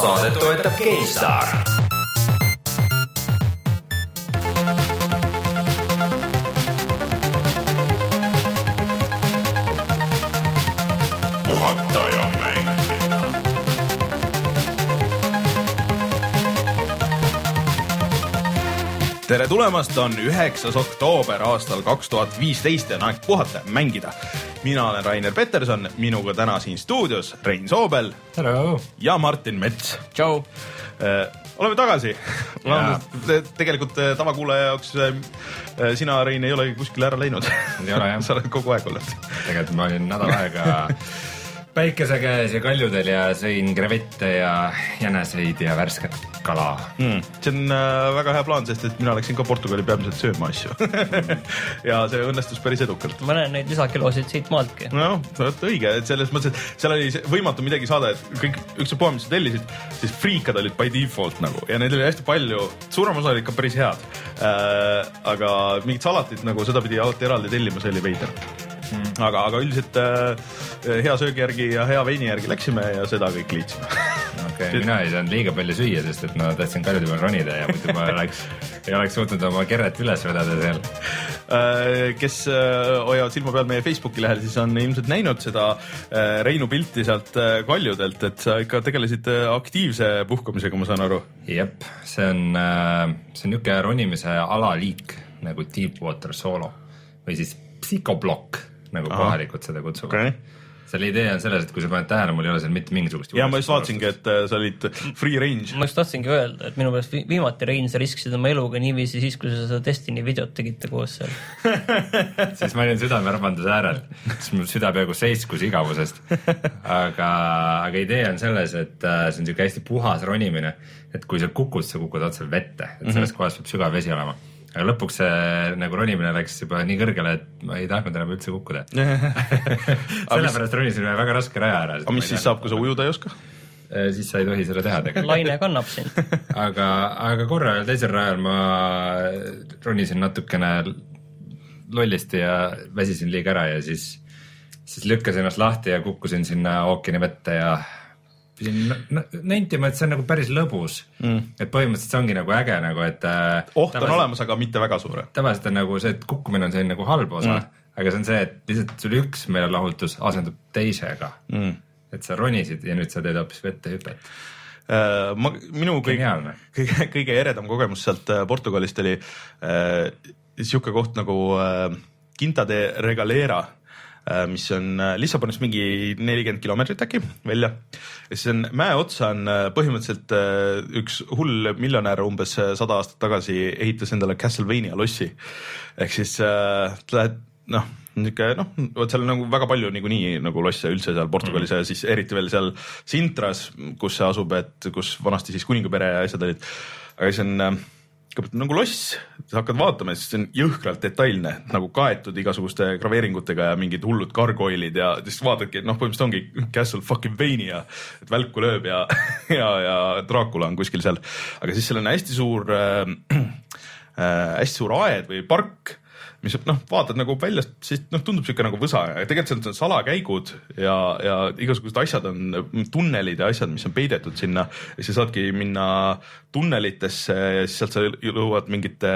saadet toetab mängida. tere tulemast, on üheksas oktoober aastal kaks tuhat viisteist ja on aeg puhata ja mängida. Mina olen Rainer Peterson, minuga täna siin stuudios Rein Soobel Hello. ja Martin Mets. tšau. oleme tagasi tegelikult eh, tavakuulaja jaoks eh, sina, Rein, ei olegi kuskile ära läinud. Sa oled kogu aeg olnud. tegelikult ma olin nädal aega päikese käes ja kaljudel ja sõin krevette ja jäneseid ja värsket kala mm. see on äh, väga hea plaan, sest et mina läksin ka Portugali peamiselt sööma asju ja see õnnestus päris edukalt. ma näen neid lisakilosid siit maaltki. noh, vot õige, et selles mõttes, et seal oli võimatu midagi saada, et kõik ükspuha, mis sa tellisid, siis friikad olid by default nagu ja neid oli hästi palju, suurem osa olid ka päris head äh,. aga mingit salatit nagu seda pidi alati eraldi tellima, see oli veider mm.. aga, aga üldiselt äh, hea söögi järgi ja hea veini järgi läksime ja seda kõik liitsime okei okay,, mina ei saanud liiga palju süüa, sest et ma tahtsin kaljude peal ronida ja muidu ma oleks, ei oleks suutnud oma kerret üles vedada seal. Äh, kes äh, hoiavad silma peal meie Facebooki lehel, siis on ilmselt näinud seda äh, Reinu pilti sealt kaljudelt, et sa ikka tegelesid aktiivse puhkamisega, ma saan aru. jep, see on, see on niisugune ronimise alaliik nagu Deepwater Solo või siis psühhoblokk, nagu Ahah. kohalikud seda kutsuvad okei okay.. selle idee on selles, et kui sa paned tähele, mul ei ole seal mitte mingisugust ja ma just vaatasingi, et äh, sa olid free range. ma just tahtsingi öelda, et minu meelest vi- viimati Rein, sa riskisid oma eluga niiviisi siis, kui sa seda Destiny videot tegite koos seal. siis ma olin südamerabanduse äärel, siis mu süda peaaegu seiskus igavusest. aga, aga idee on selles, et äh, see on niisugune hästi puhas ronimine, et kui sa kukud, sa kukud otse vette, et selles kohas peab sügav vesi olema. Aga lõpuks see nagu ronimine läks juba nii kõrgele, et ma ei tahtnud enam üldse kukkuda. sellepärast ronisin ühe väga raske raja ära. aga mis siis saab, kui sa ujuda ei oska? siis sa ei tohi seda teha tegelikult. laine kannab sind. aga, aga korra ühel teisel rajal ma ronisin natukene lollisti ja väsisin liiga ära ja siis, siis lükkasin ennast lahti ja kukkusin sinna ookeani vette ja pidin nentima, et see on nagu päris lõbus mm.. et põhimõtteliselt see ongi nagu äge nagu, et. oht on. olemas, aga mitte väga suur. tavaliselt on nagu see, et kukkumine on selline nagu halb osa mm., aga see on see, et lihtsalt sul üks meelelahutus asendub teisega mm.. et sa ronisid ja nüüd sa teed hoopis vette hüpet. Äh, ma, minu kõige kõige, kõige eredam kogemus sealt äh, Portugalist oli äh, sihuke koht nagu äh, Quinta de Regalera äh, mis on äh, Lissabonist mingi nelikümmend kilomeetrit äkki välja. ja siis on mäe otsa on äh, põhimõtteliselt äh, üks hull miljonär umbes äh, sada aastat tagasi ehitas endale Castlevania lossi. ehk siis äh, lähed noh, niisugune noh, vot seal on nagu väga palju niikuinii nagu losse üldse seal Portugalis mm. ja siis eriti veel seal Sintras, kus see asub, et kus vanasti siis kuningapere ja asjad olid. aga siis on äh, nagu loss, sa hakkad vaatama ja siis see on jõhkralt detailne, nagu kaetud igasuguste graveeringutega ja mingid hullud gargoyle'id ja siis vaatadki, et noh, põhimõtteliselt ongi Castle fucking Vania, et välku lööb ja, ja, ja Dracula on kuskil seal, aga siis seal on hästi suur äh, äh, hästi suur aed või park mis noh, vaatad nagu väljast, siis noh, tundub siuke nagu võsa ja tegelikult seal on salakäigud ja, ja igasugused asjad on tunnelid ja asjad, mis on peidetud sinna. Ja sa saadki minna tunnelitesse ja siis sealt sa jõuad mingite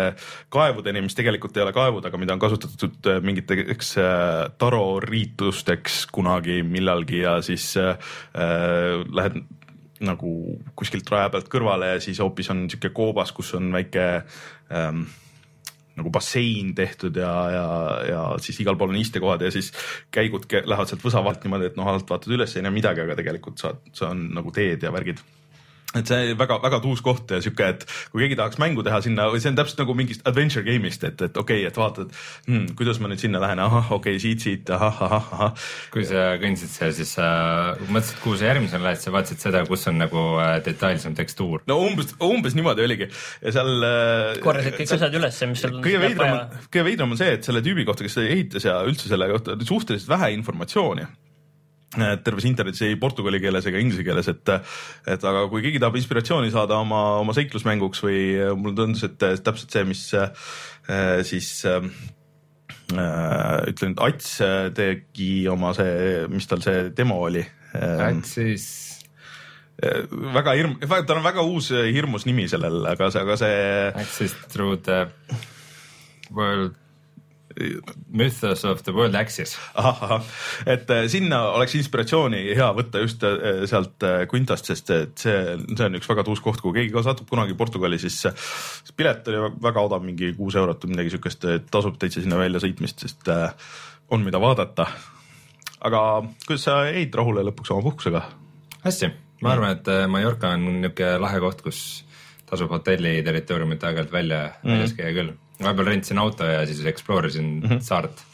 kaevudeni, mis tegelikult ei ole kaevud, aga mida on kasutatud äh, mingiteks äh, taroriitusteks kunagi millalgi ja siis äh, äh, lähed nagu kuskilt raja pealt kõrvale ja siis hoopis on siuke koobas, kus on väike ähm, nagu bassein tehtud ja, ja, ja siis igal pool on istekohad ja siis käigud lähevad sealt võsa vahelt niimoodi, et noh, alt vaatad üles, ei näe midagi, aga tegelikult saad, see on nagu teed ja värgid et see väga-väga tuus koht ja sihuke, et kui keegi tahaks mängu teha sinna või see on täpselt nagu mingist adventure game'ist, et, et okei okay,, et vaatad hmm,, kuidas ma nüüd sinna lähen, ahah, okei okay,, siit, siit, ahah, ahah, ahah. kui sa kõndisid seal, siis sa mõtlesid, kuhu sa järgmisena lähed, sa vaatasid seda, kus on nagu äh, detailsem tekstuur. no umbes, umbes niimoodi oligi ja seal. korjasid kõik asjad üles, mis sul kõige veidram on, kõige veidram on see, et selle tüübi kohta, kes ehitas ja üldse selle kohta suhteliselt vähe informatsiooni terves internetis ei portugali keeles ega inglise keeles, et, et aga kui keegi tahab inspiratsiooni saada oma, oma seiklusmänguks või mulle tundus, et täpselt see, mis äh, siis äh, ütlen, Ats tegi oma see, mis tal see demo oli äh, et siis väga hirm, tal on väga uus äh, hirmus nimi sellel, aga see, aga see Access through the world, mythos of the world axis. et äh, sinna oleks inspiratsiooni hea võtta just äh, sealt äh, Quintast, sest et see, see on üks väga tuus koht, kui keegi ka satub kunagi Portugali, siis pilet oli väga odav, mingi kuus eurot või midagi siukest, tasub täitsa sinna välja sõitmist, sest on, mida vaadata. aga kuidas sa jäid rahule lõpuks oma puhkusega? hästi, ma arvan, et Mallorca on niisugune lahe koht, kus tasub hotelli territooriumit aeg-ajalt välja mm. väljas käia küll. Vahepeal rentisin auto ja siis explore isin mm -hmm. saart.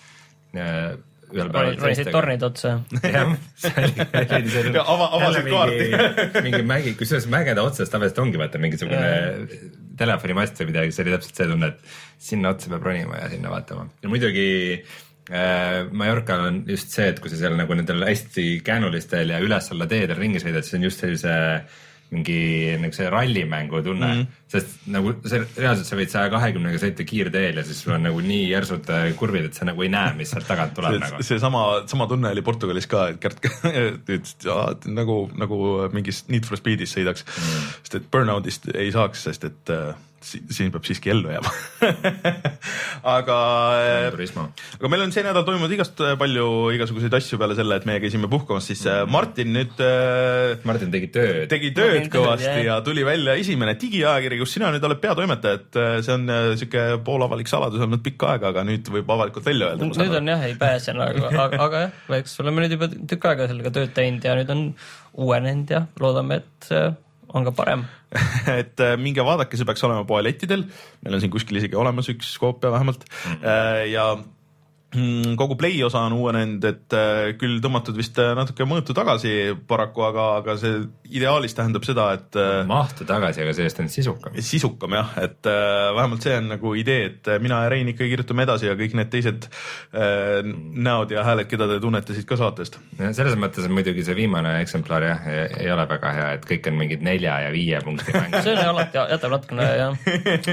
ühel päeval. ronisid tornid otsa. jah, see oli, Ja ava- avasid mingi, mingi mägi, kusjuures mägede otsas tavaliselt ongi vaata mingisugune telefonimast või midagi, see oli täpselt see tunne, et sinna otsa peab ronima ja sinna vaatama ja muidugi äh, Mallorcal on just see, et kui sa seal nagu nendel hästi käänulistel ja üles-alla teedel ringi sõidad, siis on just sellise mingi see rallimängu tunne mm, -hmm. sest nagu see reaalselt sa võid saja kahekümnega sõita kiirteel ja siis sul on nagu nii järsud äh, kurvid, et sa nagu ei näe, mis sealt tagant tuleb nagu. seesama, sama tunne oli Portugalis ka, et Gert ütles, et nagu, nagu mingis Need for Speedis sõidaks mm., sest et burnout'ist ei saaks, sest et äh, si- siin peab siiski ellu jääma aga turismo. aga meil on see nädal toimunud igast äh, palju igasuguseid asju peale selle, et meie käisime puhkamas, siis äh, Martin nüüd äh, Martin tegi tööd. tegi tööd tööd, kõvasti jah. ja tuli välja esimene digiajakiri, kus sina nüüd oled peatoimetaja, et see on sihuke poolavalik saladus olnud pikka aega, aga nüüd võib avalikult välja öelda. nüüd on jah, ei pääse nagu, aga, aga jah, eks oleme nüüd juba tükk aega sellega tööd teinud ja nüüd on uuenenud ja loodame, et on ka parem. et äh, minge vaadake, see peaks olema poelettidel, meil on siin kuskil isegi olemas üks koopia vähemalt mm -hmm. ja kogu Play osa on uuenenud, et äh, küll tõmmatud vist äh, natuke mõõtu tagasi paraku, aga, aga see ideaalis tähendab seda, et äh, mahtu tagasi, aga sellest on sisukam. sisukam jah, et äh, vähemalt see on nagu idee, et mina ja Rein ikka kirjutame edasi ja kõik need teised näod ja hääled, keda te tunnete siit ka saatest. selles mõttes on muidugi see viimane eksemplar jah, ei ole väga hea, et kõik on mingid nelja ja viie punkti mängud. see on alati, jätab natukene jah,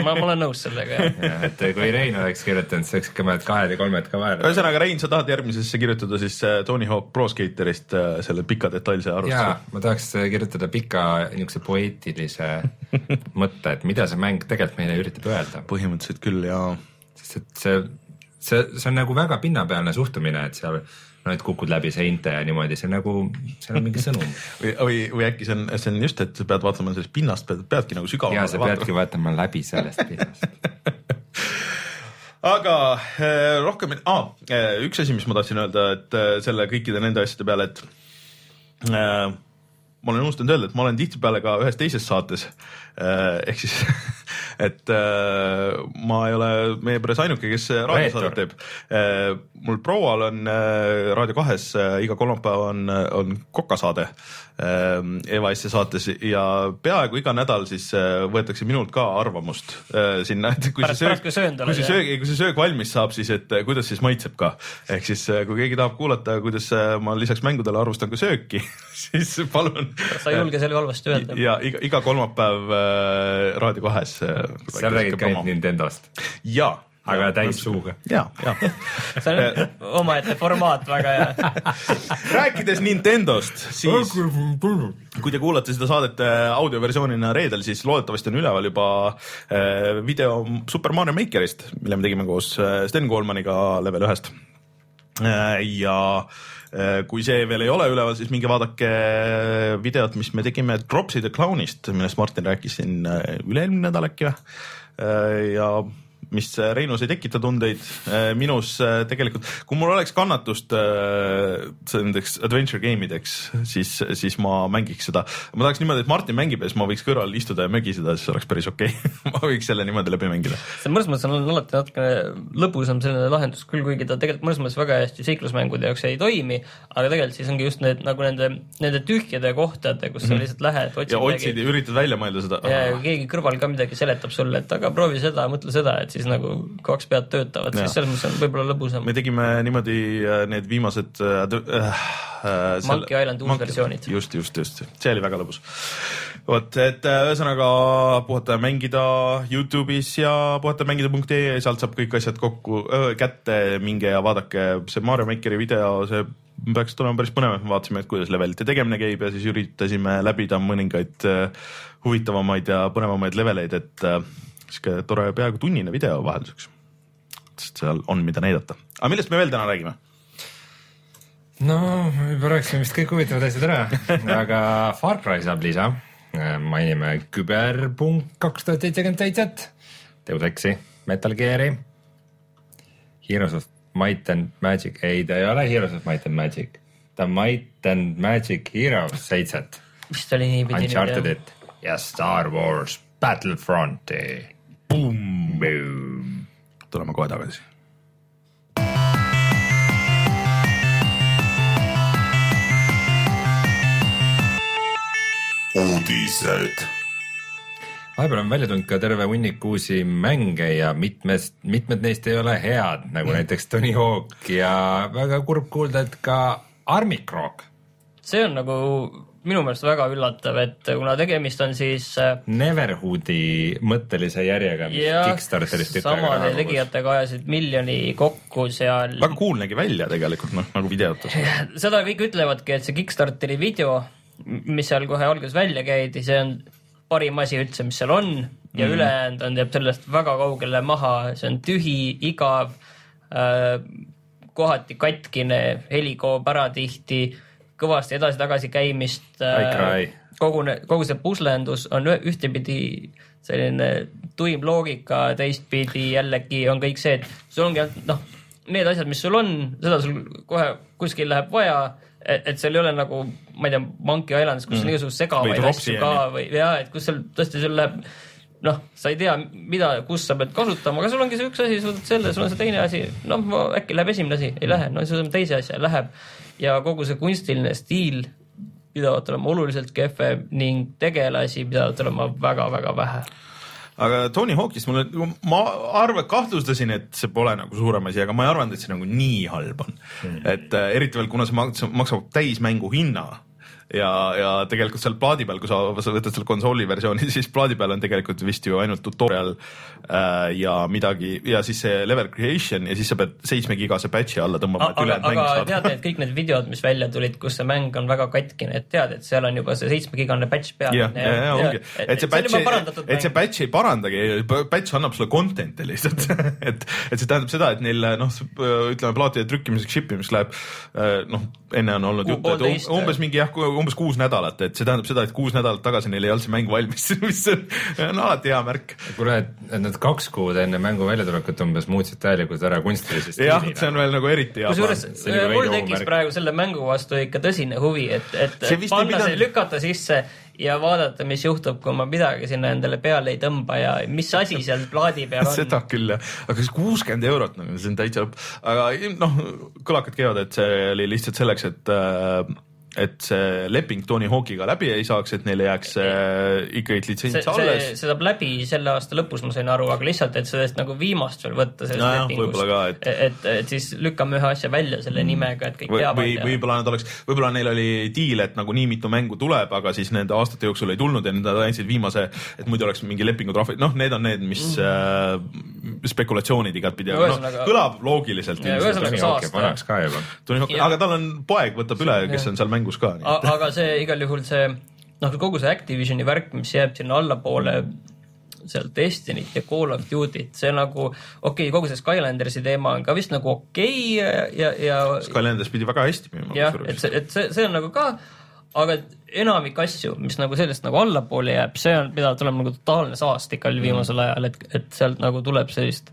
ma, ma olen nõus sellega jah. et kui Rein oleks kirjutanud, siis oleks ikka mõned kahed ja kolmed ka vahel. ühesõnaga, Rein, sa tahad järgmisesse kirjutada siis äh, Tony Hawk Pro Skaterist äh, selle pika detailse jaa arvustuse?, ma tahaks kirjutada pika niisuguse poeetilise mõtte, et mida see mäng tegelikult meile üritab öelda. põhimõtteliselt küll ja sest et see, see, see on nagu väga pinnapealne suhtumine, et seal no et kukud läbi seinte ja niimoodi, see on nagu, seal on mingi sõnum. või, või, või äkki see on, see on just, et sa pead vaatama sellest pinnast, pead, peadki nagu ja sügavamale sa peadki vaatama läbi sellest pinnast. aga äh, rohkem ah,, üks asi, mis ma tahtsin öelda, et äh, selle kõikide nende asjade peale, et äh, ma olen unustanud öelda, et ma olen tihtipeale ka ühes teises saates. Ehk siis, et ma ei ole meie peres ainuke, kes raadiosaadet teeb. Mul proual on Raadio kahes iga kolmapäev on, on kokasaade äh, Eva Esse saates ja peaaegu iga nädal siis äh, võetakse minult ka arvamust äh, sinna, et kui Pärast- see pärast, kui see söög, kui see söög valmis saab, siis et äh, kuidas siis maitseb ka. ehk siis kui keegi tahab kuulata, kuidas ma lisaks mängudele arvustan ka sööki, siis palun. sa ei julge selle halvasti öelda. ja iga, iga kolmapäev äh, Raadio kahes äh,. seal räägid ka ainult Nintendost, ja, aga täis suuga. ja, ja. see on omaette formaat väga hea. rääkides Nintendost, siis kui te kuulate seda saadet äh, audioversioonina reedel, siis loodetavasti on üleval juba äh, video Super Mario Makerist, mille me tegime koos äh, Sten Koolmaniga level ühest. ja kui see veel ei ole üleval, siis minge vaadake videot, mis me tegime Dropsy the Clownist, millest Martin rääkis siin üle-eelmine nädal äkki või. ja mis äh, Reinus ei tekita tundeid, minus äh, tegelikult, kui mul oleks kannatust äh, nendeks adventure game ideks, siis, siis ma mängiks seda. ma tahaks niimoodi, et Martin mängib ja siis ma võiks kõrval istuda ja mögiseda, siis oleks päris okei okay. ma võiks selle niimoodi läbi mängida. see mõnes mõttes on alati natukene lõbusam selline lahendus küll, kuigi ta tegelikult mõnes mõttes väga hästi seiklusmängude jaoks ei toimi, aga tegelikult siis ongi just need nagu nende, nende tühjade kohtade, kus sa lihtsalt lähed, otsid ja otsid ja üritad välja mõelda seda. ja keegi kõrval ka midagi seletab sulle, et aga proovi seda, mõtle seda, et siis nagu kaks pead töötavad, siis selles mõttes on võib-olla lõbusam me. tegime niimoodi äh, need viimased äh, äh, äh, selle- Monkey Island uusversioonid. just, just, just, see oli väga lõbus. vot, et äh, ühesõnaga puhata ja mängida Youtube'is ja puhata ja mängida.ee, sealt saab kõik asjad kokku, kätte, minge ja vaadake see Mario Makeri video, see peaks tulema päris põnev, vaatasime, et kuidas levelite tegemine käib ja siis üritasime läbida mõningaid huvitavamaid ja põnevamaid leveleid, et sihuke tore peaaegu tunnine video vahelduseks. sest seal on, mida näidata. aga millest me veel täna räägime? no juba rääkisime vist kõik huvitavad asjad ära, aga Far Cry saab lisa. mainime küberpunkt kaks tuhat seitsekümmend seitset, Deus Exi, Metal Gear'i, Heroes of Might and Magic, ei ta ei ole Heroes of Might and Magic, ta on Might and Magic Heroes seitset, vist oli niipidi. Uncharted'it ja Star Wars Battlefronti. Boom. tuleme kohe tagasi. uudised. vahepeal on välja tulnud ka terve hunnik uusi mänge ja mitmest, mitmed neist ei ole head, nagu näiteks Tony Hawk ja väga kurb kuulda, et ka Armic Rock, see on nagu minu meelest väga üllatav, et kuna tegemist on siis äh, Neverhoodi mõttelise järjega, mis jah, Kickstarterist samade tegijatega ajasid miljoni kokku seal. väga cool nägi välja tegelikult noh, nagu videotes. seda kõik ütlevadki, et see Kickstarteri video, mis seal kohe alguses välja käidi, see on parim asi üldse, mis seal on ja mm. ülejäänud on, jääb sellest väga kaugele maha, see on tühi, igav äh,, kohati katkine, heli kaob ära tihti, kõvasti edasi-tagasi käimist äh,. kogu, kogu see puslendus on ühtepidi selline tuim loogika, teistpidi jällegi on kõik see, et sul ongi noh, need asjad, mis sul on, seda sul kohe kuskil läheb vaja, et seal ei ole nagu, ma ei tea, Monkey Islandis, kus on Mm. igasuguseid segavaid asju ka on või ja et kus seal tõesti sul läheb noh, sa ei tea, mida, kus sa pead kasutama, aga sul ongi see üks asi, sa võtad selle, sul on see teine asi, noh, äkki läheb esimene asi, ei lähe, no siis võtame teise asja, läheb. ja kogu see kunstiline stiil pidavat olema oluliselt kehvem ning tegelasi pidavat olema väga-väga vähe. aga Tony Hawkist mulle, ma arvan, kahtlustasin, et see pole nagu suurem asi, aga ma ei arvanud, et see nagu nii halb on mm.. et äh, eriti veel, kuna see maksab, maksab täismängu hinna ja, ja tegelikult seal plaadi peal, kui sa, sa võtad selle konsooli versiooni, siis plaadi peal on tegelikult vist ju ainult tutorial äh, ja midagi ja siis see level creation ja siis sa pead seitsmegigase patch'i alla tõmbama, et ülejäänud mäng aga saada. tead, et kõik need videod, mis välja tulid, kus see mäng on väga katkine, et tead, et seal on juba see seitsmegigane patch peal. jah, ja, ja ongi, et see patch, et see patch ei parandagi, patch annab sulle content'i lihtsalt. Et, et see tähendab seda, et neil noh, ütleme plaatide trükkimiseks, ship imiseks läheb äh, noh, enne on olnud juttu, et um- umbes mingi jah, umbes kuus nädalat, et see tähendab seda, et kuus nädalat tagasi neil ei olnud see mäng valmis, mis on, on alati hea märk. kuule, et nad kaks kuud enne mängu väljatulekut umbes muutsid täielikult ära kunstilise jah, stiili. see on veel nagu eriti hea. kusjuures äh, mul tekkis praegu selle mängu vastu ikka tõsine huvi, et, et See panna see, lükata sisse ja vaadata, mis juhtub, kui ma midagi sinna endale peale ei tõmba ja mis asi seal plaadi peal on. seda küll jah, aga kuuskümmend eurot nagu see on täitsa lõpp, aga noh, kõlakad käivad, et see oli lihtsalt selleks, et äh, et see leping Tony Hawk'iga läbi ei saaks, et neile jääks äh, ikkagi see, litsents alles. see saab läbi selle aasta lõpus, ma sain aru, aga lihtsalt, et sellest nagu viimast veel võtta sellest Nojah, lepingust et- et... et, et siis lükkame ühe asja välja selle nimega, et kõik või, teavad või võib-olla nad oleks, võib-olla neil oli diil, et nagu nii mitu mängu tuleb, aga siis nende aastate jooksul ei tulnud ja nüüd nad andsid viimase, et muidu oleks mingi lepingutrahvid, noh, need on need, mis äh, spekulatsioonid igatpidi, aga noh kõlab loogiliselt. Tony saast- Hawk jääb vanaks ka juba. Aga tal on poeg võtab üle, kes on seal mängus ka. Aga see igal juhul see noh, kogu see Activisioni värk, mis jääb sinna allapoole seal Destiny't ja Call of Duty't, see nagu okei okay,, kogu see Skylandersi teema on ka vist nagu okei okay ja, ja Skylanders pidi väga hästi müüma. jah, et see, et see, see on nagu ka, aga enamik asju, mis nagu sellest nagu allapoole jääb, see on, pidanud olema nagu totaalne saast ikka viimasel ajal, et, et sealt nagu tuleb sellist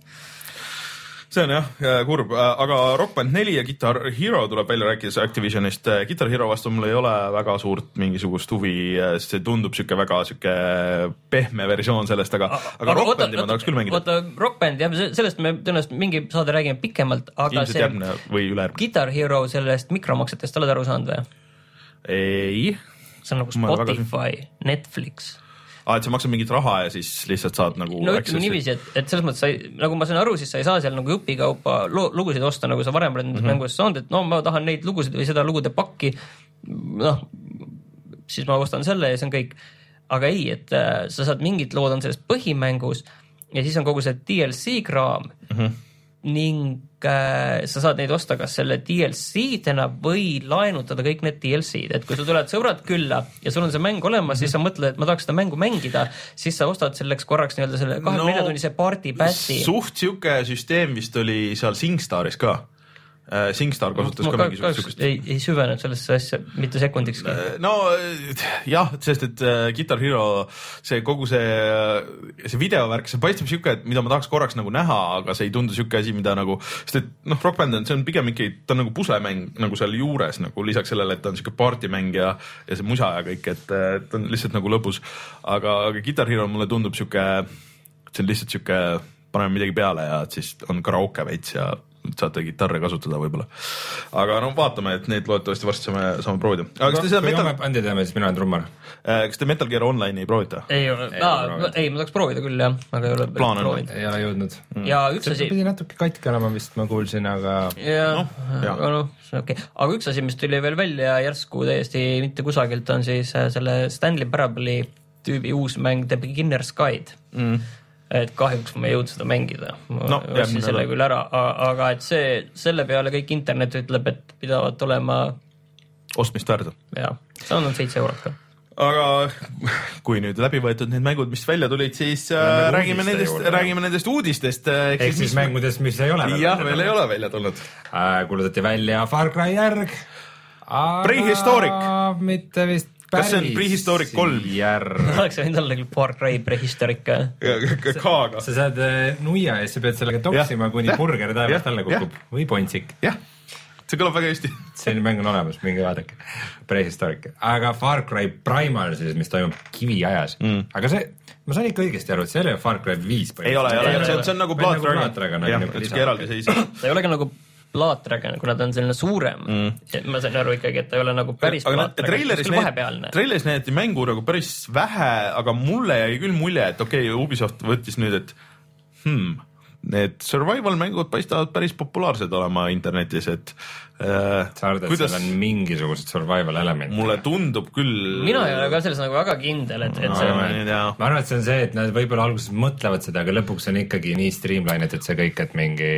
see on jah äh, kurb, aga Rock Band neli ja Guitar Hero tuleb välja rääkides Activisionist. Guitar Hero vastu mul ei ole väga suurt mingisugust huvi, sest see tundub sihuke väga sihuke pehme versioon sellest, aga, aga Rock Bandi ma tahaks küll mängida. oota, Rock Band jah, sellest me tõenäoliselt mingi saade räägime pikemalt, aga ilmselt see või ülejärgmine. Guitar Hero sellest mikromaksetest oled aru saanud või? ei, see on nagu Spotify, Netflix. aa, et sa maksad mingit raha ja siis lihtsalt saad nagu. no ütleme niiviisi, et, et selles mõttes sa ei, nagu ma sain aru, siis sa ei saa seal nagu jupikaupa lugusid osta, nagu sa varem oled nendes mm -hmm. mängudes saanud, et no ma tahan neid lugusid või seda lugude pakki. noh, siis ma ostan selle ja see on kõik. aga ei, et äh, sa saad mingid lood on selles põhimängus ja siis on kogu see DLC kraam mm. -hmm. ning sa saad neid osta kas selle DLC-dena või laenutada kõik need DLC-d, et kui sul tulevad sõbrad külla ja sul on see mäng olemas, siis sa mõtled, et ma tahaks seda mängu mängida, siis sa ostad selleks korraks nii-öelda selle kahekümne nelja tunnise party pass'i. suht sihuke süsteem vist oli seal SingStaris ka. SingStar kasutas ma ka mingisugust siukest. ei, ei süvenenud sellesse asja mitte sekundikski. no äh, jah, sest et äh, Guitar Hero, see kogu see, see videovärk, see paistab sihuke, et mida ma tahaks korraks nagu näha, aga see ei tundu sihuke asi, mida nagu, sest et noh, Rock Band on, see on pigem ikkagi, ta on nagu puslemäng nagu seal juures nagu lisaks sellele, et ta on sihuke partymäng ja, ja see musa ja kõik, et äh, ta on lihtsalt nagu lõbus. aga, aga Guitar Hero mulle tundub sihuke, see on lihtsalt sihuke, paneme midagi peale ja siis on karaoke veits ja saate kitarre kasutada võib-olla. aga no vaatame, et neid loodetavasti varsti saame, saame proovida. aga kas te seda kui Metal homme, bändi teeme, siis mina olen trummar. kas te Metal Gear Online'i ei proovita? ei Ei ma tahaks proovida küll jah, aga ei ole Plaan on. ei ole jõudnud. ja üks asi, pidi natuke katki olema vist, ma kuulsin, aga jah Noh,, aga noh, see on okei okay., aga üks asi, mis tuli veel välja järsku täiesti mitte kusagilt, on siis äh, selle Stanley Parable'i tüübi uus mäng The Beginner's Guide Mm. Et kahjuks ma ei jõudnud seda mängida, ma No, ostsin selle küll ära, aga et see, selle peale kõik internet ütleb, et pidavat olema ostmist väärt. jah, see on seitse eurot ka. aga kui nüüd läbi võetud need mängud, mis välja tulid, siis äh, räägime nendest, räägime nendest uudistest. ehk siis mängudest, mis ei ole jah, veel ei ole välja tulnud. äh,. kuulutati välja Far Cry järg. Prehistoric. mitte vist. Kas see on Prehistoric kolm? järg. oleks võinud olla küll Far Cry Prehistoric ka. K-ga. sa saad äh, nuia ja siis sa pead sellega toksima, kuni burger taevast alla kukub või pontsik. jah, see kõlab väga hästi. selline mäng on olemas, minge vaadake. Prehistoric, aga Far Cry Primal siis, mis toimub kiviajas mm., aga see, ma sain ikka õigesti aru, et see ei ole Far Cry viis. ei ole, ei ole, see on, see on nagu Blood Dragon. Dragon. jah, et siuke eraldiseisev. ta ei ole ka nagu Blood Dragon, kuna ta on selline suurem mm.. ma sain aru ikkagi, et ta ei ole nagu päris aga Blood nad Dragon, treileris vahepealne. treileris näidati mängu nagu päris vähe, aga mulle jäi küll mulje, et okei okay,, Ubisoft võttis nüüd, et hmm, need survival mängud paistavad päris populaarsed olema internetis, et äh, sa arvad, et kuidas seal on mingisugused survival elemendid? mulle tundub küll. mina ei ole ka selles nagu väga kindel, et, et ma see ei tea, ma arvan, et see on see, et nad võib-olla alguses mõtlevad seda, aga lõpuks on ikkagi nii streamline itud see kõik, et mingi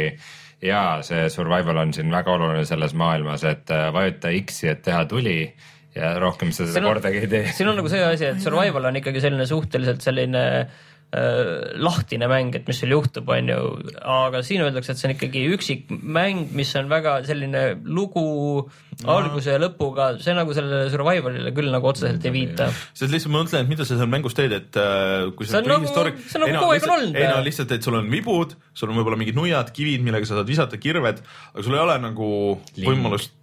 jaa, see survival on siin väga oluline selles maailmas, et äh, vajuta X-i, et teha tuli ja rohkem sa seda on- kordagi ei tee. siin on nagu see asi, et survival on ikkagi selline suhteliselt selline äh, lahtine mäng, et mis sul juhtub, on ju, aga siin öeldakse, et see on ikkagi üksik mäng, mis on väga selline lugu alguse ja lõpuga, see nagu sellele survival'ile küll nagu otseselt ei viita. sest lihtsalt ma mõtlen, et mida sa seal mängus teed, et äh, kui See on nagu- see on nagu kogu aeg on olnud, ei no lihtsalt, et sul on vibud, sul on võib-olla mingid nuiad, kivid, millega sa saad visata, kirved, aga sul ei ole nagu Ling. võimalust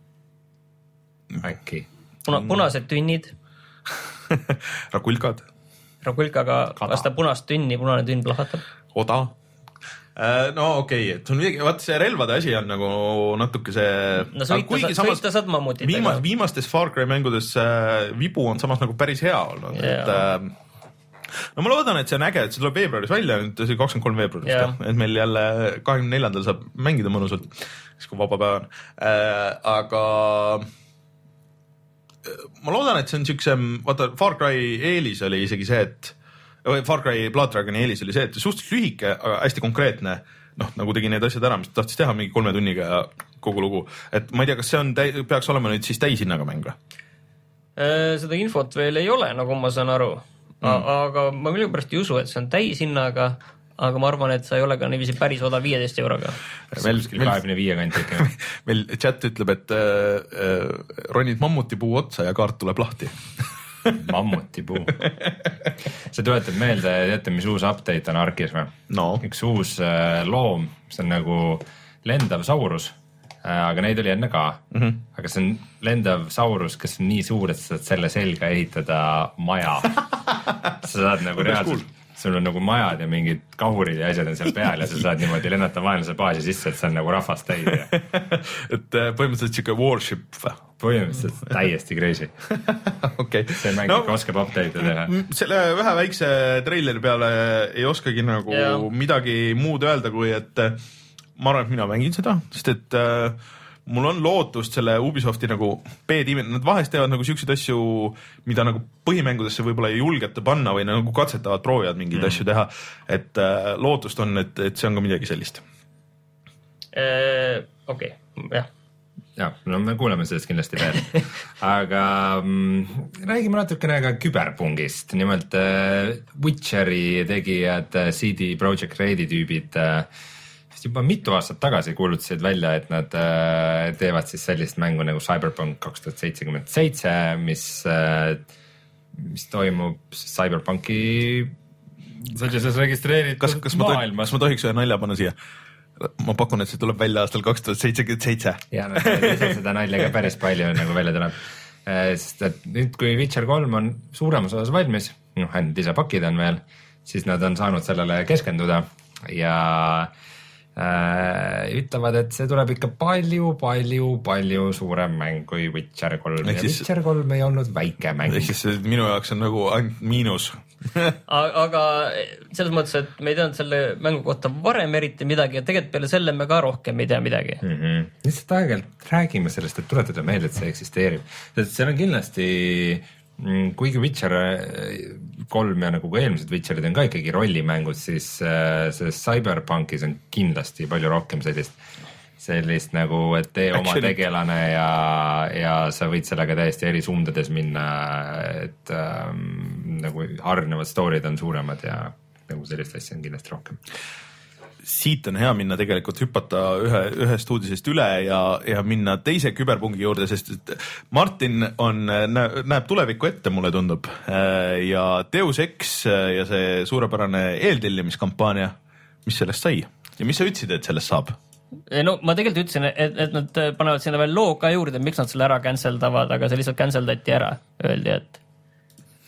äkki. puna, punased tünnid, rakulkad, Rakulkaga lasta punast tünni, punane tünn plahvatab. oda. no okei okay,, et sul midagi, vaat see relvade asi on nagu natuke see. no sõita saad, sõita saad mammutitega viimas,. viimastes Far Cry mängudes äh, vibu on samas nagu päris hea olnud Jaa. et äh, no ma loodan, et see on äge, et see tuleb veebruaris välja, nüüd see kakskümmend kolm veebruar vist Jaa. jah, et meil jälle kahekümne neljandal saab mängida mõnusalt, siis kui vaba päev on äh,, aga äh, ma loodan, et see on siuksem, vaata Far Cry eelis oli isegi see, et või Far Cry Blood Dragoni eelis oli see, et suhteliselt lühike, aga hästi konkreetne. noh, nagu tegi need asjad ära, mis ta tahtis teha mingi kolme tunniga ja kogu lugu, et ma ei tea, kas see on peaks olema nüüd siis täishinnaga mäng või? Äh, seda infot veel ei ole, nagu ma saan aru mm.. aga ma millegipärast ei usu, et see on täishinnaga, aga ma arvan, et sa ei ole ka niiviisi päris odav viieteist euroga. meil, kuskil meil, kahekümne viie kanti ikka. meil chat ütleb, et äh, äh, ronid mammutipuu otsa ja kaart tuleb lahti. mammutipuu. see tuletab meelde, teate, mis uus update on Arkis või? no üks uus äh, loom, see on nagu lendav saurus äh,, aga neid oli enne ka mm. Mhm. -hmm. aga see on lendav saurus, kes on nii suur, et sa saad selle selga ehitada maja. sa saad nagu reaalselt, sul on nagu majad ja mingid kahurid ja asjad on seal peal ja sa saad niimoodi lennata vaenlase baasi sisse, et see on nagu rahvast täis ja et äh, põhimõtteliselt siuke warship või? põhimõtteliselt täiesti crazy. okei. see mäng ikka oskab update'e teha. selle ühe väikse treileri peale ei oskagi nagu Jaa. midagi muud öelda, kui et äh, ma arvan, et mina mängin seda, sest et äh, mul on lootust selle Ubisofti nagu B-tiimi, nad vahest teevad nagu siukseid asju, mida nagu põhimängudesse võib-olla ei julgeta panna või nagu katsetavad, proovivad mingeid mm. asju teha. et äh, lootust on, et, et see on ka midagi sellist. okei, jah. jah, no me kuuleme sellest kindlasti veel, aga mm, räägime natukene ka küberpungist, nimelt äh, Witcheri tegijad äh, CD Projekt Redi tüübid äh, vist juba mitu aastat tagasi kuulutasid välja, et nad äh, teevad siis sellist mängu nagu Cyberpunk kaks tuhat seitsekümmend seitse, mis äh,, mis toimub Cyberpunki sellises registreeritud kas, kas maailmas kas ma tohiks ühe nalja panna siia? ma pakun, et see tuleb välja aastal kaks tuhat seitsekümmend seitse. ja nad teevad seda nalja ka päris palju nagu välja tuleb. sest et nüüd, kui Witcher kolm on suuremas osas valmis, noh ainult lisapakid on veel, siis nad on saanud sellele keskenduda ja äh, ütlevad, et see tuleb ikka palju-palju-palju suurem mäng kui Witcher kolm ja siis- Witcher kolm ei olnud väike mäng ehk. siis minu jaoks on nagu ainult miinus. aga selles mõttes, et me ei teadnud selle mängu kohta varem eriti midagi ja tegelikult peale selle me ka rohkem ei tea midagi. mm. -hmm. lihtsalt aeg-ajalt räägime sellest, et tuletada meelde, et see eksisteerib, sest seal on kindlasti, kuigi Witcher äh, kolm ja nagu ka eelmised Witcherid on ka ikkagi rollimängud, siis äh, selles CyberPunkis on kindlasti palju rohkem sellist, sellist nagu, et tee oma Action'it. tegelane ja, ja sa võid sellega täiesti eri suundades minna, et ähm, nagu hargnevad story'd on suuremad ja nagu sellist asja on kindlasti rohkem. Siit on hea minna tegelikult hüpata ühe, ühest uudisest üle ja, ja minna teise küberpungi juurde, sest et Martin on, näeb tulevikku ette, mulle tundub. ja Deus Ex ja see suurepärane eeltellimiskampaania, mis sellest sai ja mis sa ütlesid, et sellest saab? no ma tegelikult ütlesin, et, et nad panevad sinna veel loo ka juurde, miks nad selle ära cancel davad, aga see lihtsalt cancel dati ära, öeldi, et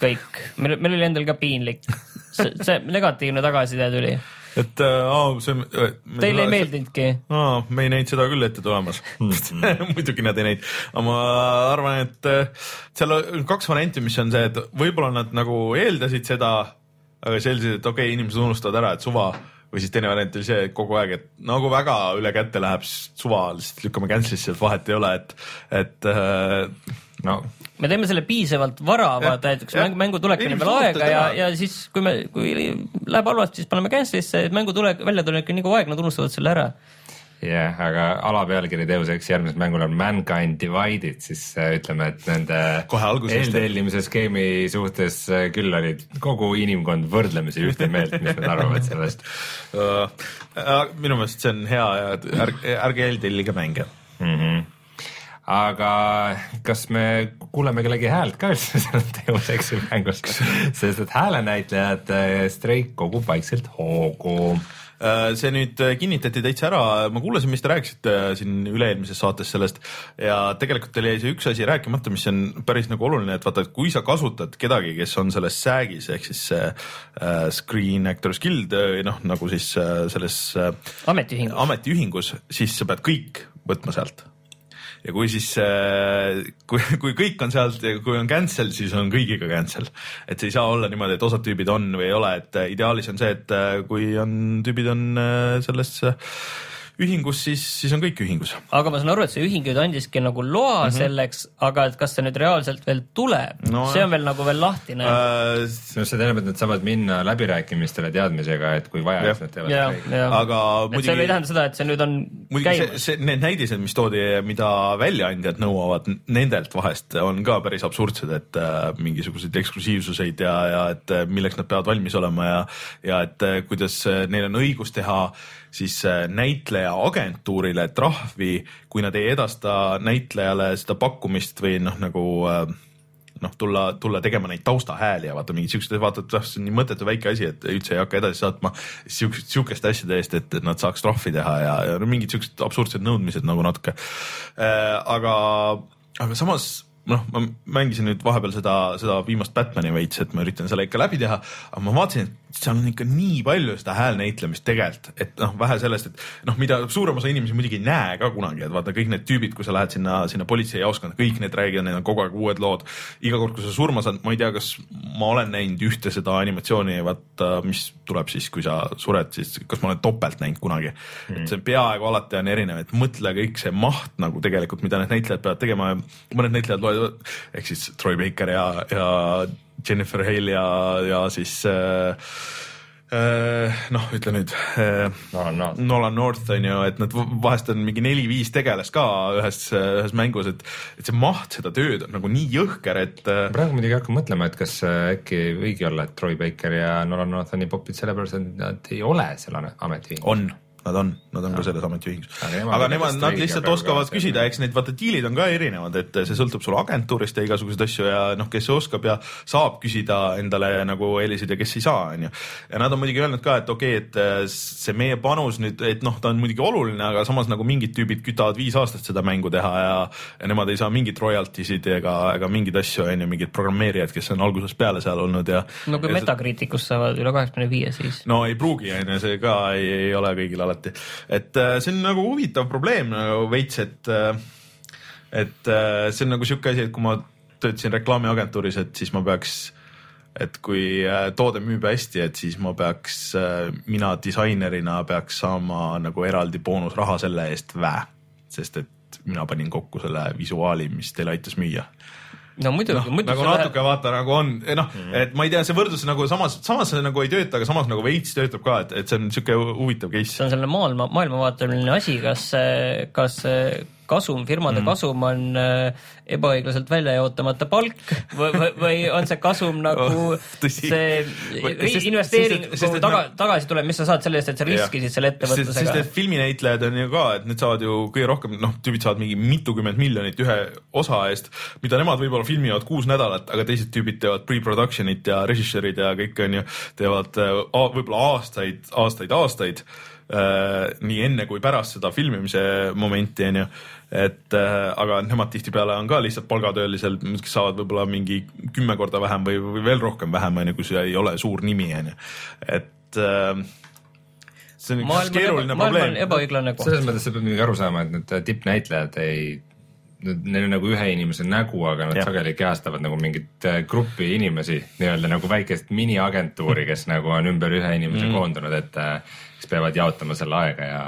kõik, meil, meil oli endal ka piinlik. see, see negatiivne tagasiside tuli, et äh, aa, see. teile ei? meeldinudki. aa, me ei näinud seda küll ette tulemas muidugi nad ei näinud, aga ma arvan, et äh, seal on kaks varianti, mis on see, et võib-olla nad nagu eeldasid seda, aga eeldasid, et okei okay,, inimesed unustavad ära, et suva või siis teine variant oli see et kogu aeg, et nagu väga üle käte läheb, suva lihtsalt lükkame cancel'isse, et vahet ei ole, et, et äh, no me teeme selle piisavalt vara, vaata, et üks jah. mängu, mängu tulekuni veel aega ja ja siis, kui me, kui läheb halvasti, siis paneme cancel'isse, et mängu tule, väljatulek on nii kaua aega, nad unustavad selle ära. jah, aga alapealkiri Deus Ex järgmisel mängul on Mankind Divided, siis äh, ütleme, et nende eeltellimise skeemi suhtes äh, küll olid kogu inimkond võrdlemisi ühte meelt, mis nad arvavad sellest äh, minu meelest see on hea ja et ärge, ärge eeltellige mänge. mm. -hmm. Aga kas me kuuleme kellegi häält ka üldse seal Deus Exi mängus, sest et häälenäitlejad äh, streik kogub vaikselt hoogu Äh, see nüüd äh, kinnitati täitsa ära, ma kuulasin, mis te rääkisite äh, siin üle-eelmises saates sellest ja tegelikult teil jäi see üks asi rääkimata, mis on päris nagu oluline, et vaata, et kui sa kasutad kedagi, kes on selles SAG-is ehk siis see äh, Screen Actors Guild äh, noh, nagu siis äh, selles äh, ametiühingus. ametiühingus, siis sa pead kõik võtma sealt. Ja kui siis, kui, kui kõik on sealt kui on cancel, siis on kõigiga cancel. et see ei saa olla niimoodi, et osad tüübid on või ei ole, et äh, ideaalis on see, et äh, kui on, tüübid on äh, selles äh, ühingus, siis, siis on kõik ühingus. aga ma saan aru, et see ühing nüüd andiski nagu loa mm -hmm. selleks, aga et kas see nüüd reaalselt veel tuleb No see on veel nagu veel lahtine äh,. Äh, no see tähendab, et nad saavad minna läbirääkimistele teadmisega, et kui vaja, siis nad teevad ja, ja, aga et see ei tähenda seda, et see nüüd on muidugi see, käimas. see, need näidised, mis toodi, mida väljaandjad nõuavad, nendelt vahest on ka päris absurdsed, et äh, mingisuguseid eksklusiivsuseid ja, ja et äh, milleks nad peavad valmis olema ja, ja et äh, kuidas äh, neil on õigus teha siis äh, näitleja agentuurile trahvi, kui nad ei edasta näitlejale seda pakkumist või noh, nagu äh, noh, tulla, tulla tegema neid taustahääli ja vaata mingid siuksed, vaata, et noh, see on nii mõttetu väike asi, et üldse ei hakka edasi saatma siukest, siukeste asjade eest, et, et nad saaks trahvi teha ja, ja mingid siuksed absurdsed nõudmised nagu natuke äh,. aga, aga samas noh, ma mängisin nüüd vahepeal seda, seda viimast Batman'i veits, et ma üritan selle ikka läbi teha, aga ma vaatasin, et seal on ikka nii palju seda häälnäitlemist tegelikult, et noh, vähe sellest, et noh, mida suurem osa inimesi muidugi ei näe ka kunagi, et vaata kõik need tüübid, kui sa lähed sinna, sinna politseijaoskonda, kõik need räägivad, neil on kogu aeg uued lood. iga kord, kui sa surma saad, ma ei tea, kas ma olen näinud ühte seda animatsiooni, vaata, mis tuleb siis, kui sa sured, siis kas ma olen topelt näinud kunagi mm.. et see peaaegu alati on erinev, et mõtle kõik see maht nagu tegelikult, mida need näitlejad peavad tegema ja mõned näitlejad loevad, ehk siis Troy Baker ja, ja Jennifer Hale ja, ja siis äh, noh, ütle nüüd äh, no no Nolan North on ju, et nad vahest on mingi neli-viis tegelast ka ühes, ühes mängus, et, et see maht seda tööd on nagu nii jõhker, et äh, praegu muidugi hakkan mõtlema, et kas äh, äkki võigi olla, et Troy Baker ja Nolan North on nii popid sellepärast, et nad ei ole seal ametiühingus. on, nad on, nad on ka selles ametiühingus. Aga nemad aga nemad, nad lihtsalt oskavad ka küsida, eks need vaata diilid on ka erinevad, et see sõltub sul agentuurist ja igasuguseid asju ja noh, kes oskab ja saab küsida endale nagu eelisid ja kes ei saa, onju. ja nad on muidugi öelnud ka, et okei okay,, et äh, see meie panus nüüd, et noh, ta on muidugi oluline, aga samas nagu mingid tüübid kütavad viis aastat seda mängu teha ja, ja nemad ei saa mingit royalty sid ega, ega mingeid asju, onju, mingid programmeerijad, kes on algusest peale seal olnud ja no kui ja Metacriticus saavad üle kaheksakümne viie, siis no ei pruugi, onju, see ka ei, ei ole kõigil alati. Et äh, see on nagu huvitav probleem nagu veits, et, et äh, see on nagu sihuke asi, et kui ma töötasin reklaamiagentuuris, et siis ma peaks, et kui äh, toode müüb hästi, et siis ma peaks, mina disainerina peaks saama nagu eraldi boonusraha selle eest vä, sest et mina panin kokku selle visuaali, mis teile aitas müüa no muidugi noh, muidu nagu natuke vaata nagu on, noh mm, -hmm. et ma ei tea, see võrdlus nagu samas, samas see nagu ei tööta, aga samas nagu veits töötab ka, et, et see on sihuke huvitav case see on selline maailma, maailmavaateline asi, kas, kas see kasum, firmade mm. kasum on äh, ebaõiglaselt välja jaotamata palk või, või, või on see kasum nagu Oh, tõsi. see investeering et taga, tagasi tuleb, mis sa saad selle eest, et sa riskisid selle sest, sest ettevõtlusega need filminäitlejad on ju ka, et need saavad ju kõige rohkem, noh, tüübid saavad mingi mitukümmend miljonit ühe osa eest, mida nemad võib-olla filmivad kuus nädalat, aga teised tüübid teevad pre-production'it ja režissöörid ja kõik on ju, teevad äh, võib-olla aastaid, aastaid, aastaid äh, nii enne kui pärast seda filmimise momenti on ju, et äh, aga nemad tihtipeale on ka lihtsalt palgatöölised, kes saavad võib-olla mingi kümme korda vähem või, või veel rohkem vähem on ju, kui see ei ole suur nimi on ju, et äh, see on üks keeruline probleem. ebaõiglane koht. selles mõttes sa pead muidugi aru saama, et need tippnäitlejad ei, neil on nagu ühe inimese nägu, aga nad ja. sageli kehastavad nagu mingit äh, gruppi inimesi, nii-öelda nagu väikest miniagentuuri, kes nagu on ümber ühe inimese mm. koondunud, et äh, kes peavad jaotama selle aega ja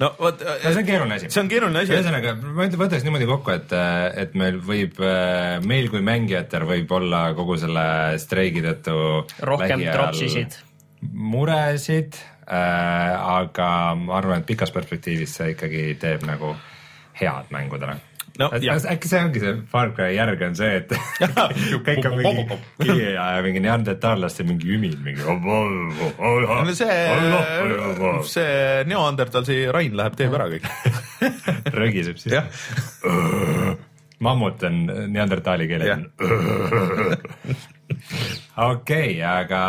no vot, see on keeruline asi. see on keeruline asi, ühesõnaga, ma võtaks niimoodi kokku, et, et meil võib, meil kui mängijatel võib olla kogu selle streigi tõttu rohkem tropsisid. muresid äh,, aga ma arvan, et pikas perspektiivis see ikkagi teeb nagu head mängudele No, et jah. äkki see ongi see Far Cry järg on see, et kõik on mingi kivi ja mingi neandertallaste mingi ümin, mingi. no see, see Neandertalsi Rain läheb, teeb ära kõik. rögiseb siis mammut on neandertaali keelel Jah.. okei, aga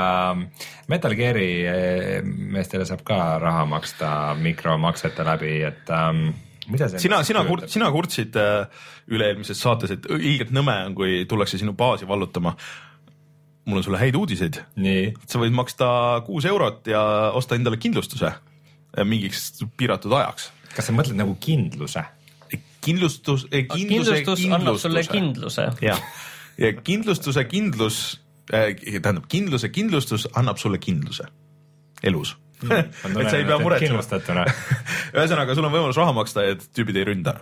Metal Gear'i eh, meestele saab ka raha maksta mikromaksete läbi, et um, sina, sina sina kurtsid äh, üle-eelmises saates, et ilgelt nõme on, kui tullakse sinu baasi vallutama. mul on sulle häid uudiseid, nii, sa võid maksta kuus eurot ja osta endale kindlustuse äh, mingiks piiratud ajaks. kas sa mõtled nagu kindluse? kindlustus, kindluse, kindlustus annab sulle kindluse. jah, ja kindlustuse kindlus äh,, tähendab kindluse kindlustus annab sulle kindluse elus. et sa ei pea muretsema. ühesõnaga, sul on võimalus raha maksta et tüübid ei ründa.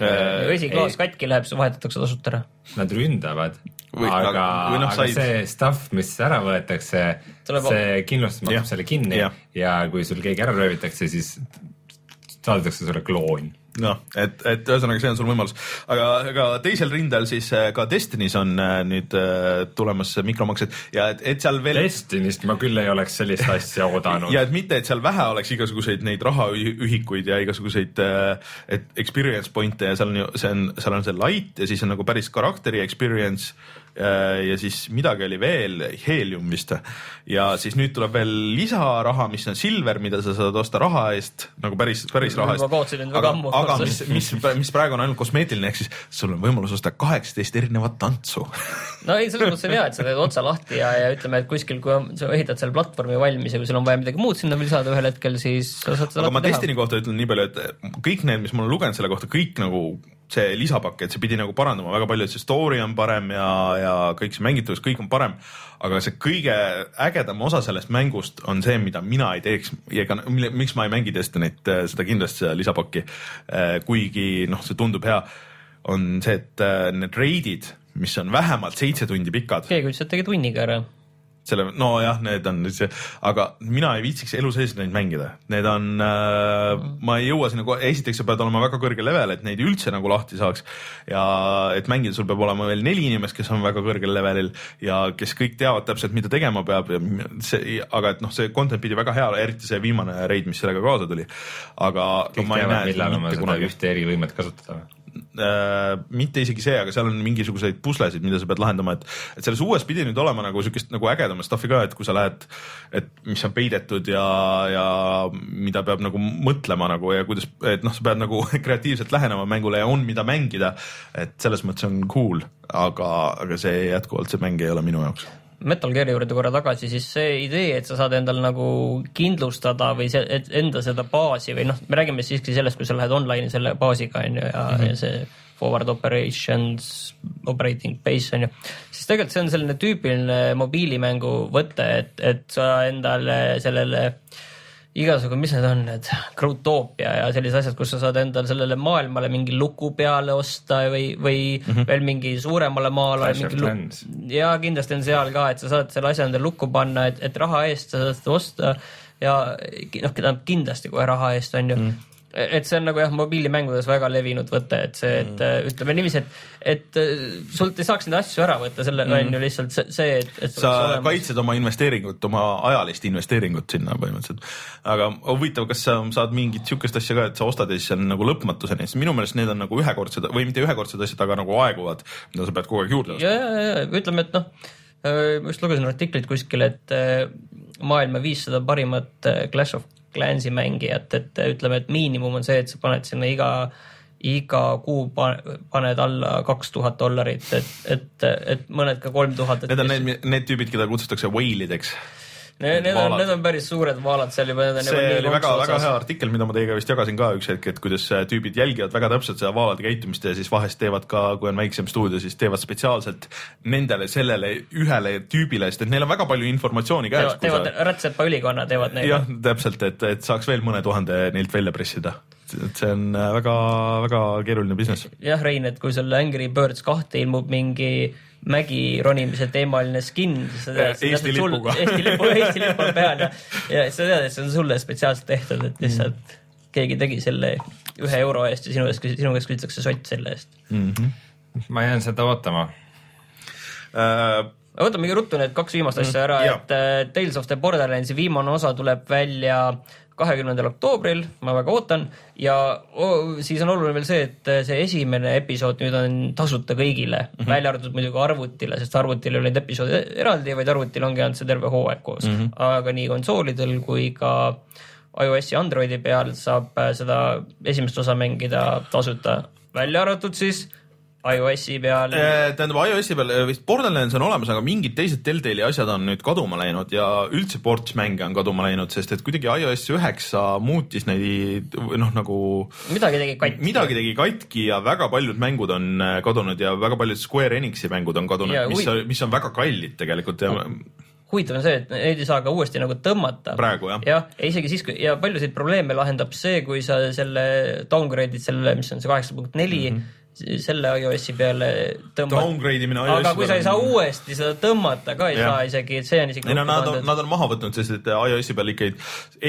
Äh, vesiklaas katki läheb, see vahetatakse tasuta ära. Nad ründavad, Või- aga aga-, või noh, aga said- see stuff, mis ära võetakse, see kindlustus maksab selle kinni Jah. ja kui sul keegi ära röövitakse, siis saadetakse sulle kloon. noh, et, et ühesõnaga, see on sul võimalus, aga, aga teisel rindel siis äh, ka Destiny's on äh, nüüd äh, tulemas mikromaksed. Ja et, et seal veel Destinist ma küll ei oleks sellist asja oodanud. ja et mitte, et seal vähe oleks igasuguseid neid rahaühikuid ja igasuguseid et experience point'e ja seal on ju, see on, seal on see light ja siis on nagu päris karakteri experience ja siis midagi oli veel, Helium vist ja siis nüüd tuleb veel lisaraha, mis on silver, mida sa saad osta raha eest nagu päris, päris raha Ma eest. kaotasin nüüd väga aga ammu., aga mis, mis, mis praegu on ainult kosmeetiline, ehk siis sul on võimalus osta kaheksateist erinevat tantsu no ei, selles mõttes on hea, et sa teed otsa lahti ja, ja ütleme, et kuskil, kui on- sa ehitad selle platvormi valmis ja kui sul on vaja midagi muud sinna veel lisada ühel hetkel, siis sa saad seda aga ma. Destiny kohta ütlen nii palju, et kõik need, mis ma olen lugenud selle kohta, kõik nagu see lisapakett, see pidi nagu parandama väga palju, et see story on parem ja, ja kõik see mängitavus, kõik on parem. aga see kõige ägedam osa sellest mängust on see, mida mina ei teeks ega mille- miks ma ei mängi Destiny't, seda kindlasti seda lisapakki. kuigi noh, see tundub hea, on see, et äh, need reidid, mis on vähemalt seitse tundi pikad, keegi ütles, et tegi tunniga ära. selle, nojah, need on see, aga mina ei viitsiks elu sees neid mängida, need on äh,, ma ei jõua sinna, esiteks sa pead olema väga kõrgel level, et neid üldse nagu lahti saaks ja et mängida, sul peab olema veel neli inimest, kes on väga kõrgel levelil ja kes kõik teavad täpselt, mida tegema peab ja see, aga et noh, see content pidi väga hea, eriti see viimane reid, mis sellega kaasa tuli. aga kõik teavad, millal oma mitte seda kunagi ühte erivõimet kasutada. äh, mitte isegi see, aga seal on mingisuguseid puslesid, mida sa pead lahendama, et, et selles uues pidi nüüd olema nagu siukest nagu ägedamat stuff'i ka, et kui sa lähed, et mis on peidetud ja, ja mida peab nagu mõtlema nagu ja kuidas, et noh, sa pead nagu kreatiivselt lähenema mängule ja on, mida mängida. et selles mõttes on cool, aga, aga see jätkuvalt, see mäng ei ole minu jaoks. Metal Gear'i juurde korra tagasi, siis see idee, et sa saad endal nagu kindlustada või see, et enda seda baasi või noh, me räägime siiski sellest, kui sa lähed online'i selle baasiga on ju ja mm, -hmm. ja see forward operations, operating base on ju, siis tegelikult see on selline tüüpiline mobiilimängu võte, et, et sa endale sellele igasugu, mis need on, need Growtopia ja sellised asjad, kus sa saad endale sellele maailmale mingi luku peale osta või, või mm -hmm. veel mingi suuremale maale ja kindlasti on seal ka, et sa saad selle asja endale lukku panna, et, et raha eest sa saad seda osta ja noh, tähendab kindlasti kohe raha eest on ju mm.. Et see on nagu jah, mobiilimängudes väga levinud võte, et see, et mm. ütleme niiviisi, et, et äh, sult ei saaks neid asju ära võtta, selle mm. on ju lihtsalt see, et, et sa olemas- kaitsed oma investeeringut, oma ajalist investeeringut sinna põhimõtteliselt. aga huvitav, kas sa saad mingit sihukest asja ka, et sa ostad ja siis see on nagu lõpmatuseni, sest minu meelest need on nagu ühekordsed või mitte ühekordsed asjad, aga nagu aeguvad, mida sa pead kogu aeg juurde ostma. ja, ja, ja ütleme, et noh, ma just lugesin artiklit kuskil, et äh, maailma viissada parimat äh, Clash of Clansi mängijat, et ütleme, et miinimum on see, et sa paned sinna iga, iga kuu pa- paned alla kaks tuhat dollarit, et, et, et mõned ka kolm tuhat. Need on need, need tüübid, keda kutsutakse whale'ideks. Need, need on, need on päris suured vaalad seal juba, see oli väga, väga hea artikkel, mida ma teiega vist jagasin ka üks hetk, et kuidas äh, tüübid jälgivad väga täpselt seda vaalade käitumist ja siis vahest teevad ka, kui on väiksem stuudio, siis teevad spetsiaalselt nendele, sellele ühele tüübile, sest et neil on väga palju informatsiooni käes teevad, teevad Rätsepa ülikonna teevad neid. jah, täpselt, et, et saaks veel mõne tuhande neilt välja pressida. et see on väga-väga keeruline business. jah, Rein, et kui sul Angry Birds kahte ilmub mingi mägi ronimise teemaline skin, Eesti lipuga. Eesti lipu, Eesti lipu on peal ja, ja sa tead, et see on sulle spetsiaalselt tehtud, et lihtsalt keegi tegi selle ühe euro eest ja sinu eest, sinu käest küsitakse sott selle eest. ma jään seda ootama. Äh, võtamegi ruttu need kaks viimast asja ära, et äh, Tales of the Borderlandsi viimane osa tuleb välja kahekümnendal oktoobril, ma väga ootan ja oh, siis on oluline veel see, et see esimene episood nüüd on tasuta kõigile mm, -hmm. välja arvatud muidugi arvutile, sest arvutil ei ole neid episoode eraldi, vaid arvutil ongi ainult see terve hooaeg koos mm, -hmm. aga nii konsoolidel kui ka iOS-i Androidi peal saab äh, seda esimest osa mängida tasuta, välja arvatud siis iOS-i peal Äh, tähendab iOS-i peal äh, vist Borderlands on olemas, aga mingid teised Deltali asjad on nüüd kaduma läinud ja üldse ports mänge on kaduma läinud, sest et kuidagi iOS üheksa muutis neid noh, nagu midagi tegi katki. midagi tegi katki ja väga paljud mängud on äh, kadunud ja väga paljud Square Enixi mängud on kadunud mis mis on väga kallid tegelikult ja huvitav on see, et neid ei saa ka uuesti nagu tõmmata. Praegu, jah. jah, ja isegi siis, kui ja paljusid probleeme lahendab see, kui sa selle downgrade'id selle, mis on see kaheksa punkt neli, selle iOS-i peale tõmbad. Downgrade imine iOS-i aga kui sa ei saa peale uuesti seda tõmmata ka ei Jah. saa isegi, et see on isegi. ei no nad on, nad on maha võtnud, sest et iOS-i peal ikkagi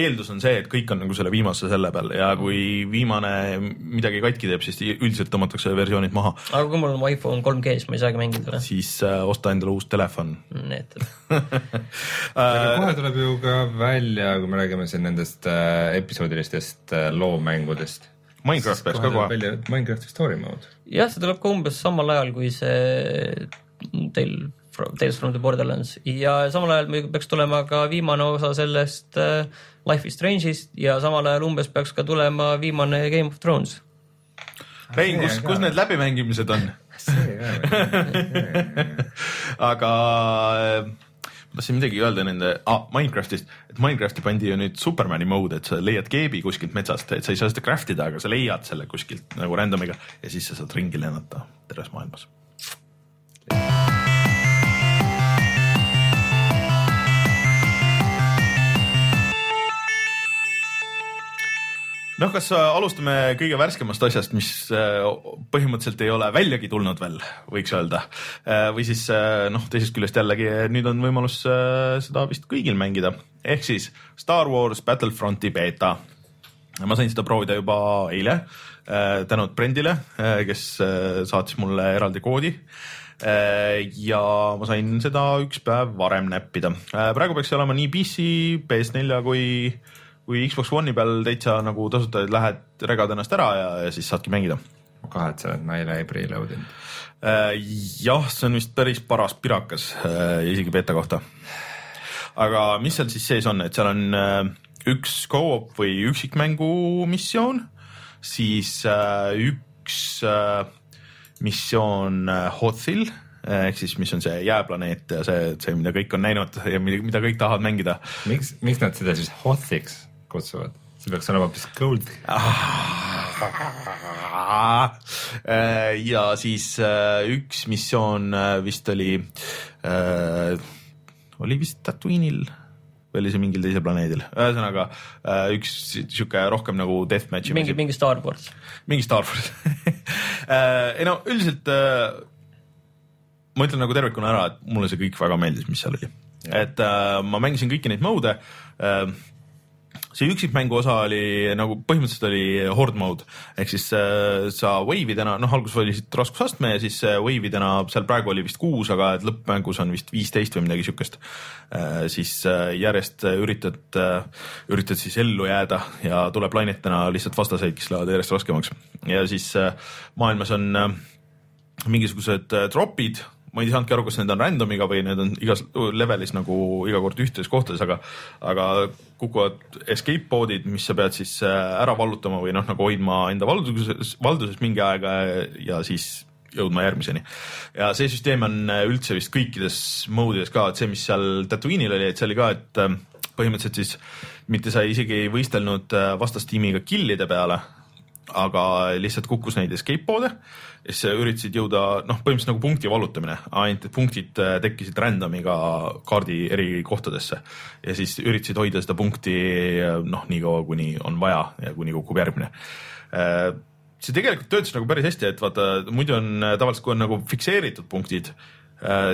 eeldus on see, et kõik on nagu selle viimase selle peal ja kui viimane midagi katki teeb, siis üldiselt tõmmatakse versioonid maha, aga kui mul on iPhone 3G, siis ma ei saagi mängida. siis äh, osta endale uus telefon Need, aga kohe tuleb ju ka välja, kui me räägime siin nendest äh, episoodilistest äh, loomängudest. Minecraft peaks ka kohe. välja Minecrafti story mode. jah, see tuleb ka umbes samal ajal kui see teil, Tales from the Borderlands ja samal ajal muidugi peaks tulema ka viimane osa sellest äh, Life is Strange'ist ja samal ajal umbes peaks ka tulema viimane Game of Thrones. Rein, kus, kus need läbimängimised on? aga äh, tahtsin midagi öelda nende ah,, Minecraftist, et Minecrafti pandi ju nüüd Supermani mode, et sa leiad keebi kuskilt metsast, et sa ei saa seda craft ida, aga sa leiad selle kuskilt nagu random'iga ja siis sa saad ringi lennata terves maailmas. noh, kas äh, alustame kõige värskemast asjast, mis äh, põhimõtteliselt ei ole väljagi tulnud veel, võiks öelda. või siis äh, noh, teisest küljest jällegi nüüd on võimalus äh, seda vist kõigil mängida, ehk siis Star Wars Battlefronti beeta. ma sain seda proovida juba eile äh, tänud Brendile, kes äh, saatis mulle eraldi koodi Äh, ja ma sain seda üks päev varem näppida. praegu peaks see olema nii PC, PS4 kui, kui Xbox One'i peal täitsa nagu tasuta, et lähed, regad ennast ära ja, ja siis saadki mängida. ma kahetsen, et ma eile ei preload inud. jah, see on vist päris paras pirakas äh, isegi beeta kohta. aga mis seal siis sees on, et seal on äh, üks go-op või üksikmängu missioon, siis äh, üks äh, missioon äh, Hothil ehk siis, mis on see jääplaneet ja see, see, mida kõik on näinud ja mida, mida kõik tahavad mängida. miks, miks nad seda siis Hothiks kutsuvad? see peaks olema hoopis Gold. ja siis äh, üks missioon äh, vist oli, oli vist Tatooine'il või oli see mingil teisel planeedil, ühesõnaga äh, üks sihuke rohkem nagu deathmatch'i. mingi, mingi Star Wars. mingi Star Wars ei no üldiselt äh, ma ütlen nagu tervikuna ära, et mulle see kõik väga meeldis, mis seal oli. et äh, ma mängisin kõiki neid mode'e äh, see üksikmängu osa oli nagu põhimõtteliselt oli horde mode ehk siis äh, sa wave'idena, noh alguses valisid raskusastme ja siis äh, wave'idena seal praegu oli vist kuus, aga et lõppmängus on vist viisteist või midagi siukest äh,. siis äh, järjest üritad äh,, üritad siis ellu jääda ja tuleb lainetena lihtsalt vastaseid, kes lähevad järjest raskemaks ja siis äh, maailmas on äh, mingisugused äh, tropid, ma ei saanudki aru, kas need on random'iga või need on igas levelis nagu iga kord ühtedes kohtades, aga, aga kukuvad escape pod'id, mis sa pead siis äh, ära vallutama või noh, nagu hoidma enda valduses, valduses mingi aega ja siis jõudma järgmiseni. ja see süsteem on äh, üldse vist kõikides mode ides ka, et see, mis seal Tatooine'il oli, et see oli ka, et äh, põhimõtteliselt siis mitte sa isegi ei võistelnud vastastiimiga kill'ide peale, aga lihtsalt kukkus neid escape pod'e ja siis üritasid jõuda noh, põhimõtteliselt nagu punkti vallutamine, ainult et punktid äh, tekkisid random'iga kaardi eri kohtadesse. Ja siis üritasid hoida seda punkti äh, noh, nii kaua, kuni on vaja ja kuni kukub järgmine. Äh, see tegelikult töötas nagu päris hästi, et vaata muidu on tavaliselt, kui on nagu fikseeritud punktid,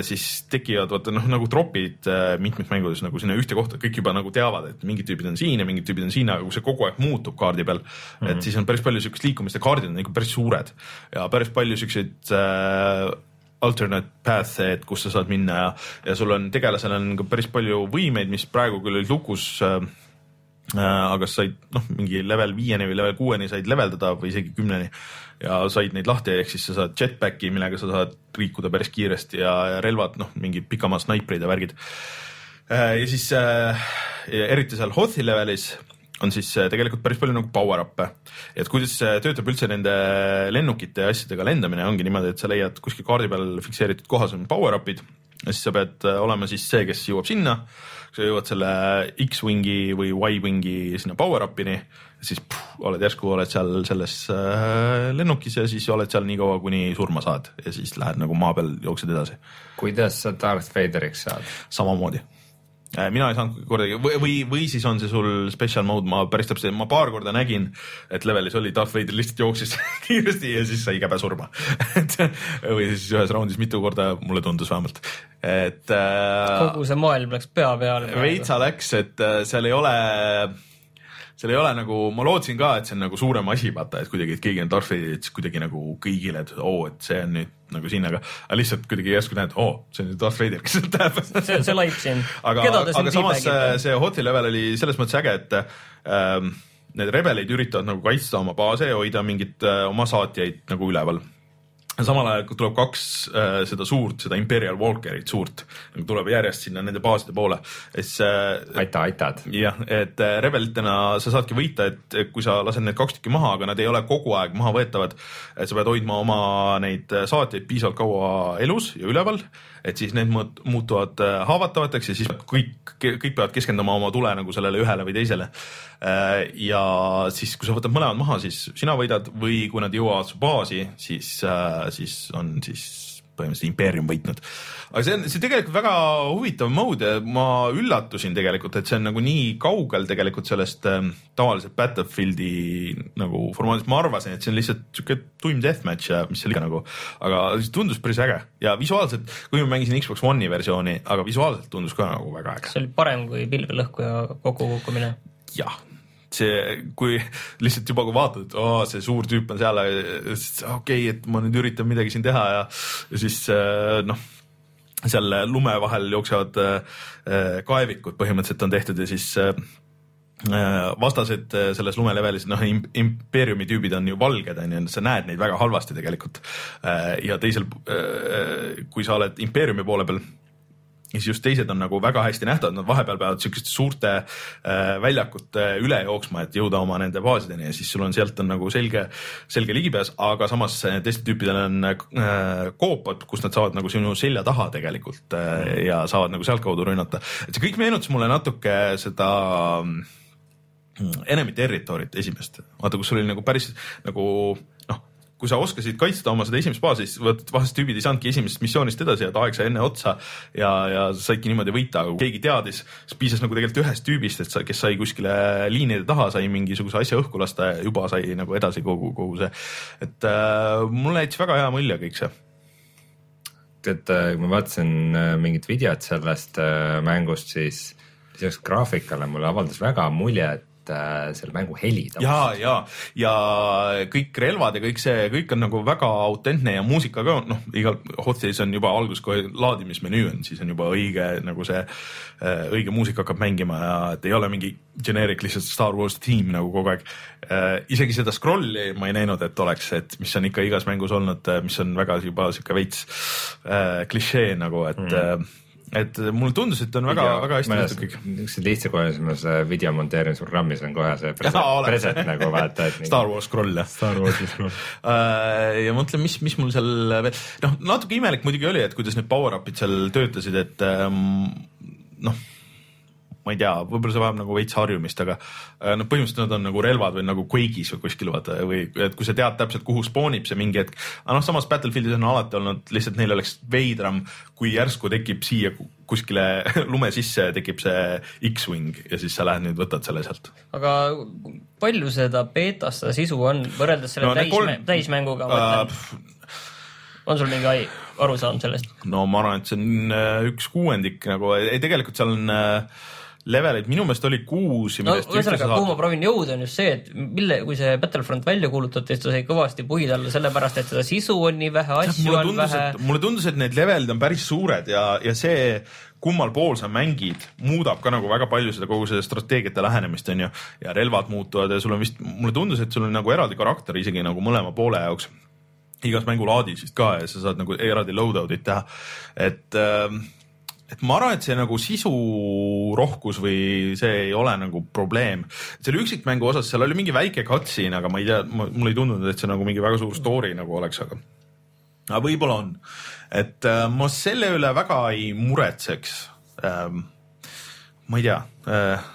siis tekivad vaata noh, nagu tropid äh, mitmes mängudes nagu sinna ühte kohta, kõik juba nagu teavad, et mingid tüübid on siin ja mingid tüübid on siin, aga kui see kogu aeg muutub kaardi peal mm, -hmm. et siis on päris palju siukest liikumist ja kaardid on ikka päris suured ja päris palju siukseid äh, alternate path'e, et kus sa saad minna ja, ja sul on tegelasel on ka päris palju võimeid, mis praegu küll olid lukus äh, äh, aga sa said noh, mingi level viieni või level kuueni said leveldada või isegi kümneni. Ja said neid lahti, ehk siis sa saad jetpacki, millega sa saad liikuda päris kiiresti ja, relvad, noh, mingid pikamaa snaiprid ja värgid. Äh,. ja siis äh, ja eriti seal Hothi levelis on siis äh, tegelikult päris palju nagu power-up'e, et kuidas töötab üldse nende lennukite ja asjadega lendamine, ongi niimoodi, et sa leiad kuskil kaardi peal fikseeritud kohas on power-up'id ja siis sa pead äh, olema siis see, kes jõuab sinna, sa jõuad selle X-Wingi või Y-Wingi sinna power-up'ini, siis puh, oled järsku oled seal selles äh, lennukis ja siis oled seal nii kaua, kuni surma saad. Ja siis lähed nagu maa peal, jooksed edasi, kuidas sa Darth Vaderiks saad? samamoodi mina ei saanud kordagi või, või, või siis on see sul special mode, ma päris täpselt, ma paar korda nägin, et levelis oli Darth Vader lihtsalt jooksis kiiresti ja siis sai käbe surma et või siis ühes raundis mitu korda, mulle tundus vähemalt, et äh, kogu see maailm läks pea peale. veitsa läks, et äh, seal ei ole, seal ei ole nagu, ma lootsin ka, et see on nagu suurem asi, vaata, et kuidagi, et keegi on Darth Vader, et siis kuidagi nagu kõigile, et oo, et see on nüüd nagu siin, aga aga lihtsalt kuidagi järsku näed, oo, see on Darth Vader, kes sealt läheb see, see laip siin. aga, aga samas see, see Hoti level oli selles mõttes äge, et ähm, need rebelid üritavad nagu kaitsta oma baase ja hoida mingit äh, oma saatjaid nagu üleval. Samal ajal, tuleb kaks äh, seda suurt, seda Imperial Walkerit suurt, nagu tuleb järjest sinna nende baaside poole, siis äh, aita, aitad. jah, et äh, rebelitena sa saadki võita, et kui sa lased need kaks tükki maha, aga nad ei ole kogu aeg maha võetavad, et sa pead hoidma oma neid saatjaid piisavalt kaua elus ja üleval, et siis need muut- muutuvad äh, haavatavateks ja siis kõik, kõik peavad keskenduma oma tule nagu sellele ühele või teisele. ja siis, kui sa võtad mõlemad maha, siis sina võidad või kui nad jõuavad su baasi, siis, siis on siis põhimõtteliselt impeerium võitnud. aga see on, see tegelikult väga huvitav mode ja ma üllatusin tegelikult, et see on nagu nii kaugel tegelikult sellest ähm, tavaliselt Battlefieldi nagu formaadist, ma arvasin, et see on lihtsalt siuke tuim deathmatch ja mis seal ikka nagu, aga see tundus päris äge ja visuaalselt, kui ma mängisin Xbox One'i versiooni, aga visuaalselt tundus ka nagu väga äge. see oli parem kui pilvelõhkuja kokkukukkumine. jah see, kui lihtsalt juba, kui vaatad, et oo, see suur tüüp on seal, okei okay,, et ma nüüd üritan midagi siin teha ja, ja siis äh, noh, seal lume vahel jooksevad äh, kaevikud põhimõtteliselt on tehtud ja siis äh, vastased selles lumelevelis, noh, impeeriumi tüübid on ju valged, on ju, sa näed neid väga halvasti tegelikult. ja teisel, kui sa oled impeeriumi poole peal siis just teised on nagu väga hästi nähtavad, nad vahepeal peavad siukeste suurte äh, väljakute üle jooksma, et jõuda oma nende baasideni ja siis sul on sealt on nagu selge, selge ligipääs, aga samas teistel tüüpidel on äh, koopad, kus nad saavad nagu sinu selja taha tegelikult äh, ja saavad nagu sealtkaudu rünnata. et see kõik meenutas mulle natuke seda mm, Enemy Territory't esimest, vaata, kus oli nagu päris nagu noh kui sa oskasid kaitsta oma seda esimest baasi, siis vot vahest tüübid ei saanudki esimesest missioonist edasi ja aeg sai enne otsa ja, ja saidki niimoodi võita, aga kui keegi teadis, siis piisas nagu tegelikult ühest tüübist, et sa, kes sai kuskile liinide taha, sai mingisuguse asja õhku lasta ja juba sai nagu edasi kogu, kogu see. et äh, mulle jättis väga hea mulje kõik see et äh, kui ma vaatasin äh, mingit videot sellest äh, mängust, siis lisaks graafikale mulle avaldas väga mulje, et äh, selle mängu heli. ja, ja, ja kõik relvad ja kõik see, kõik on nagu väga autentne ja muusika ka noh, igal Hotstis on juba alguses kohe laadimismenüü on, siis on juba õige nagu see äh, õige muusika hakkab mängima ja et ei ole mingi generic lihtsalt Star Wars tiim nagu kogu aeg äh,. isegi seda scroll'i ma ei näinud, et oleks, et mis on ikka igas mängus olnud, mis on väga juba sihuke veits klišee nagu, et mm. Äh, et mulle tundus, et on väga, väga hästi tehtud kõik. niisuguses lihtsakoelisemas video monteerimisprogrammis on kohe see preset, preset nagu vaata, et Star Wars scroll jah. Star Warsi scroll uh,. ja mõtlen, mis, mis mul seal veel, noh, natuke imelik muidugi oli, et kuidas need power-up'id seal töötasid, et um, noh ma ei tea, võib-olla see vajab nagu veits harjumist, aga äh, noh, põhimõtteliselt nad on nagu relvad või nagu Quake'is või kuskil vaata või et kui sa tead täpselt, kuhu spoonib see mingi hetk. aga noh, samas Battlefieldis on alati olnud lihtsalt neil oleks veidram, kui järsku tekib siia kuskile lume sisse tekib see X-Wing ja siis sa lähed nüüd võtad selle sealt. aga palju seda beetas seda sisu on võrreldes selle no, täis, kolm... täismänguga uh,? on sul mingi arusaam sellest? no ma arvan, et see on äh, üks kuuendik nagu, ei tegelikult seal on äh, leveleid, minu meelest oli kuus. no ühesõnaga, kuhu ma proovin jõuda, on just see, et mille, kui see Battlefront välja kuulutati, siis ta sai kõvasti puid alla, sellepärast et seda sisu on nii vähe, asju on tundus, vähe. mulle tundus, et need levelid on päris suured ja, ja see kummal pool sa mängid, muudab ka nagu väga palju seda kogu seda strateegiate lähenemist, on ju, ja relvad muutuvad ja sul on vist, mulle tundus, et sul on nagu eraldi karakter isegi nagu mõlema poole jaoks igas mängulaadis vist ka ja sa saad nagu eraldi loadout'id teha, et äh, et ma arvan, et see nagu sisu rohkus või see ei ole nagu probleem. selle üksikmängu osas, seal oli mingi väike cutscene, aga ma ei tea, mulle ei tundunud, et see nagu mingi väga suur story nagu oleks, aga, aga võib-olla on. et äh, ma selle üle väga ei muretseks ähm,. ma ei tea äh,,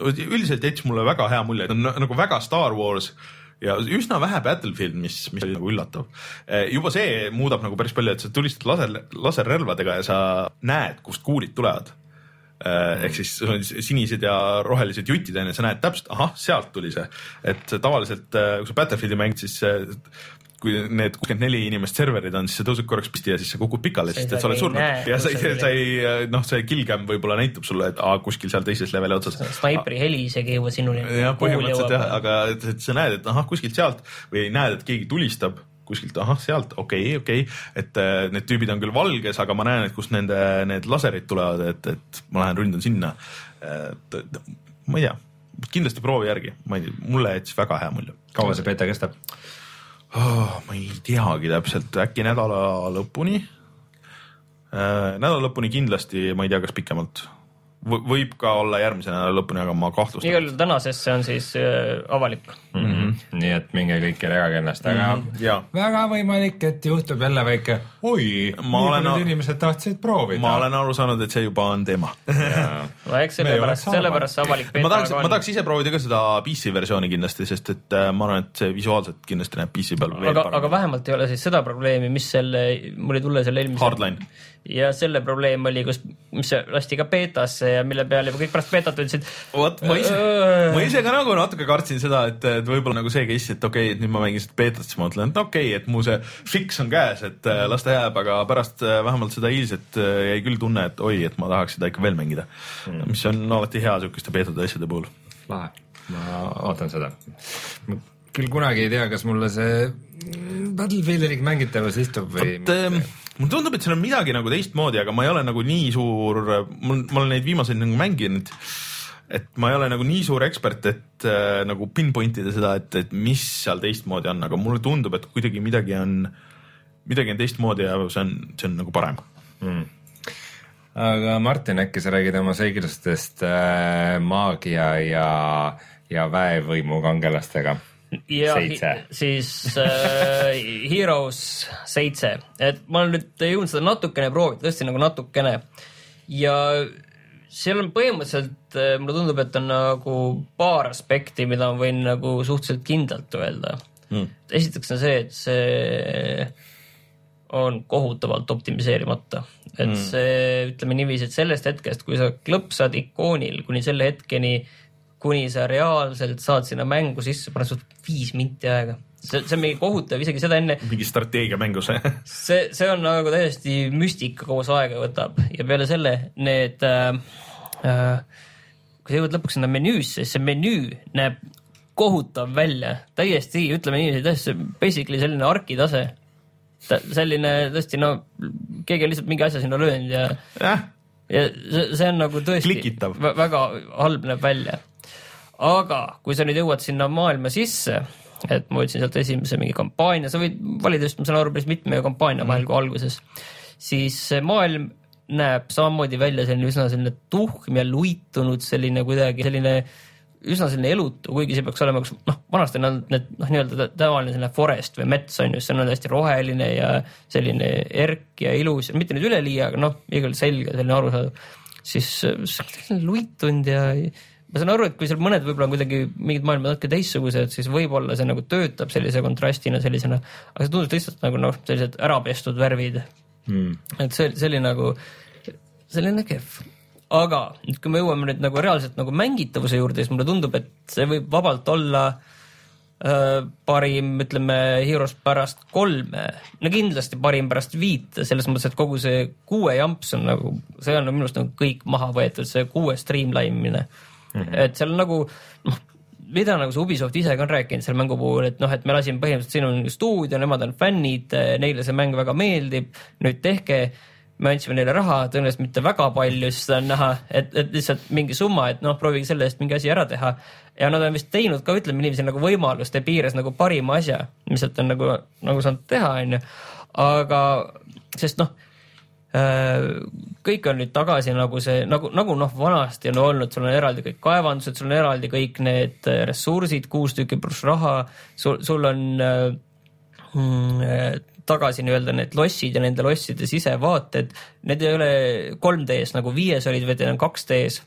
üldiselt jättis mulle väga hea mulje, et on nagu väga Star Wars ja üsna vähe Battlefield, mis, mis oli nagu üllatav. Eh, juba see muudab nagu päris palju, et sa tulistad laser, laserrelvadega ja sa näed, kust kuulid tulevad eh, ehk siis sul on sinised ja rohelised jutid onju, sa näed täpselt, ahah, sealt tuli see. et tavaliselt, eh, kui sa Battlefieldi mängid, siis kui need kuuskümmend neli inimest serverid on, siis sa tõused korraks püsti ja siis sa kukud pikali, sest et sa oled surnud ja sa ei, sa ei noh, see killcam võib-olla näitab sulle, et aa, kuskil seal teises leveli otsas. snaipri heli isegi ei jõua sinuni. jah, põhimõtteliselt jah, aga et, et sa näed, et ahah, kuskilt sealt või näed, et keegi tulistab kuskilt, ahah, sealt, okei okay,, okei okay., et äh, need tüübid on küll valges, aga ma näen, et kust nende need laserid tulevad, et, et ma lähen ründan sinna. et ma ei tea, kindlasti proovi järgi, ma ei tea, mulle jättis väga hea mulje. kaua see beta kestab? Oh,? ma ei teagi täpselt, äkki nädala lõpuni äh,. nädala lõpuni kindlasti, ma ei tea, kas pikemalt võib ka olla järgmise nädala lõpuni, aga ma igal kahtlustan. juhul tänasesse on siis äh, avalik. mm. -hmm. nii et minge kõik ja legage ennast, aga mm -hmm. ja väga võimalik, et juhtub jälle väike oi, olen- inimesed tahtsid proovida. ma olen aru saanud, et see juba on teema. no eks sellepärast, sellepärast see avalik ma tahaks, ma on. tahaks ise proovida ka seda PC versiooni kindlasti, sest et äh, ma arvan, et see visuaalselt kindlasti näeb PC peal veel aga, aga parem. vähemalt ei ole siis seda probleemi, mis selle, mul ei tule selle eelmise. Hardline. Ja selle probleem oli, kus, mis lasti ka beetasse ja mille peale juba kõik pärast beetat ütlesid. vot ma ise, Öö. ma ise ka nagu natuke kartsin seda, et, et võib-olla nagu see case, et okei okay,, et nüüd ma mängin seda beetat, siis ma mõtlen, et okei okay,, et mu see fix on käes, et äh, las ta jääb, aga pärast äh, vähemalt seda eilset äh, jäi küll tunne, et oi, et ma tahaks seda ikka veel mängida mm.. mis on alati hea siukeste beetade asjade puhul. lahe, ma ootan seda. Küll kunagi ei tea, kas mulle see Battlefieldi mängitavus istub või vot äh, mulle tundub, et seal on midagi nagu teistmoodi, aga ma ei ole nagu nii suur, mul, ma olen neid viimaseid nagu mänginud, et ma ei ole nagu nii suur ekspert, et äh, nagu pinpoint ida seda, et, et mis seal teistmoodi on, aga mulle tundub, et kuidagi midagi on, midagi on teistmoodi ja see on, see on nagu parem. mm.. aga Martin, äkki sa räägid oma seiklusest äh, maagia ja, ja väevõimu kangelastega? Ja Seitse. siis äh, Heroes seitse, et ma olen nüüd jõudnud seda natukene proovida, tõesti nagu natukene ja seal on põhimõtteliselt, mulle tundub, et on nagu paar aspekti, mida ma võin nagu suhteliselt kindlalt öelda Mm. esiteks on see, et see on kohutavalt optimiseerimata, et mm. see ütleme niiviisi, et sellest hetkest, kui sa klõpsad ikoonil kuni selle hetkeni, kuni sa reaalselt saad sinna mängu sisse, paneb sul viis minti aega. see, see on mingi kohutav, isegi seda enne, mingi strateegiamängus see, see on nagu täiesti müstika koos aega võtab ja peale selle need äh,, äh, kui sa jõuad lõpuks sinna menüüsse, siis see menüü näeb kohutav välja, täiesti, ütleme niiviisi, täiesti basically selline arki tase. selline tõesti, no keegi on lihtsalt mingi asja sinna löönud ja jah, ja see, see on nagu tõesti Klikitav. vä- väga halb näeb välja. Aga kui sa nüüd jõuad sinna maailma sisse, et ma võtsin sealt esimese mingi kampaania, sa võid valida just, ma saan aru, päris mitme kampaania vahel kui alguses, siis see maailm näeb samamoodi välja selline üsna selline tuhm ja luitunud, selline kuidagi selline üsna selline elutu, kuigi see peaks olema, noh, vanasti on olnud need noh, nii-öelda tavaline selline forest või mets on ju, see on hästi roheline ja selline erk ja ilus, mitte nüüd üleliia, aga noh, igal selge, selline arusaadav. siis see on selline luitunud ja ma saan aru, et kui seal mõned võib-olla on kuidagi mingid maailmad natuke teistsugused, siis võib-olla see nagu töötab sellise kontrastina sellisena, aga see tundus lihtsalt nagu noh, sellised ära pestud värvid mm.. et see, see oli nagu selline kehv. aga nüüd, kui me jõuame nüüd nagu reaalselt nagu mängitavuse juurde, siis mulle tundub, et see võib vabalt olla äh, parim, ütleme, Heroes pärast kolme. no kindlasti parim pärast viite, selles mõttes, et kogu see kuue jamps on nagu, see on minu arust nagu kõik maha võetud, see kuue streamline imine mm. -hmm. et seal nagu noh, mida nagu see Ubisoft ise ka on rääkinud selle mängu puhul, et noh, et me lasime põhimõtteliselt, siin on stuudio, nemad on fännid, neile see mäng väga meeldib, nüüd tehke me andsime neile raha, tõenäoliselt mitte väga palju, siis on näha, et, et lihtsalt mingi summa, et noh, proovige selle eest mingi asi ära teha. ja nad on vist teinud ka, ütleme niiviisi nagu võimaluste piires nagu parima asja, mis sealt on nagu, nagu saanud teha, onju. aga, sest noh, kõik on nüüd tagasi nagu see, nagu, nagu noh, vanasti on olnud, sul on eraldi kõik kaevandused, sul on eraldi kõik need äh, ressursid, kuus tükki pluss raha, sul, sul on äh, mm, tagasi nii-öelda need lossid ja nende losside sisevaated, need ei ole 3D-s nagu viies olid, vaid need on 2D-s.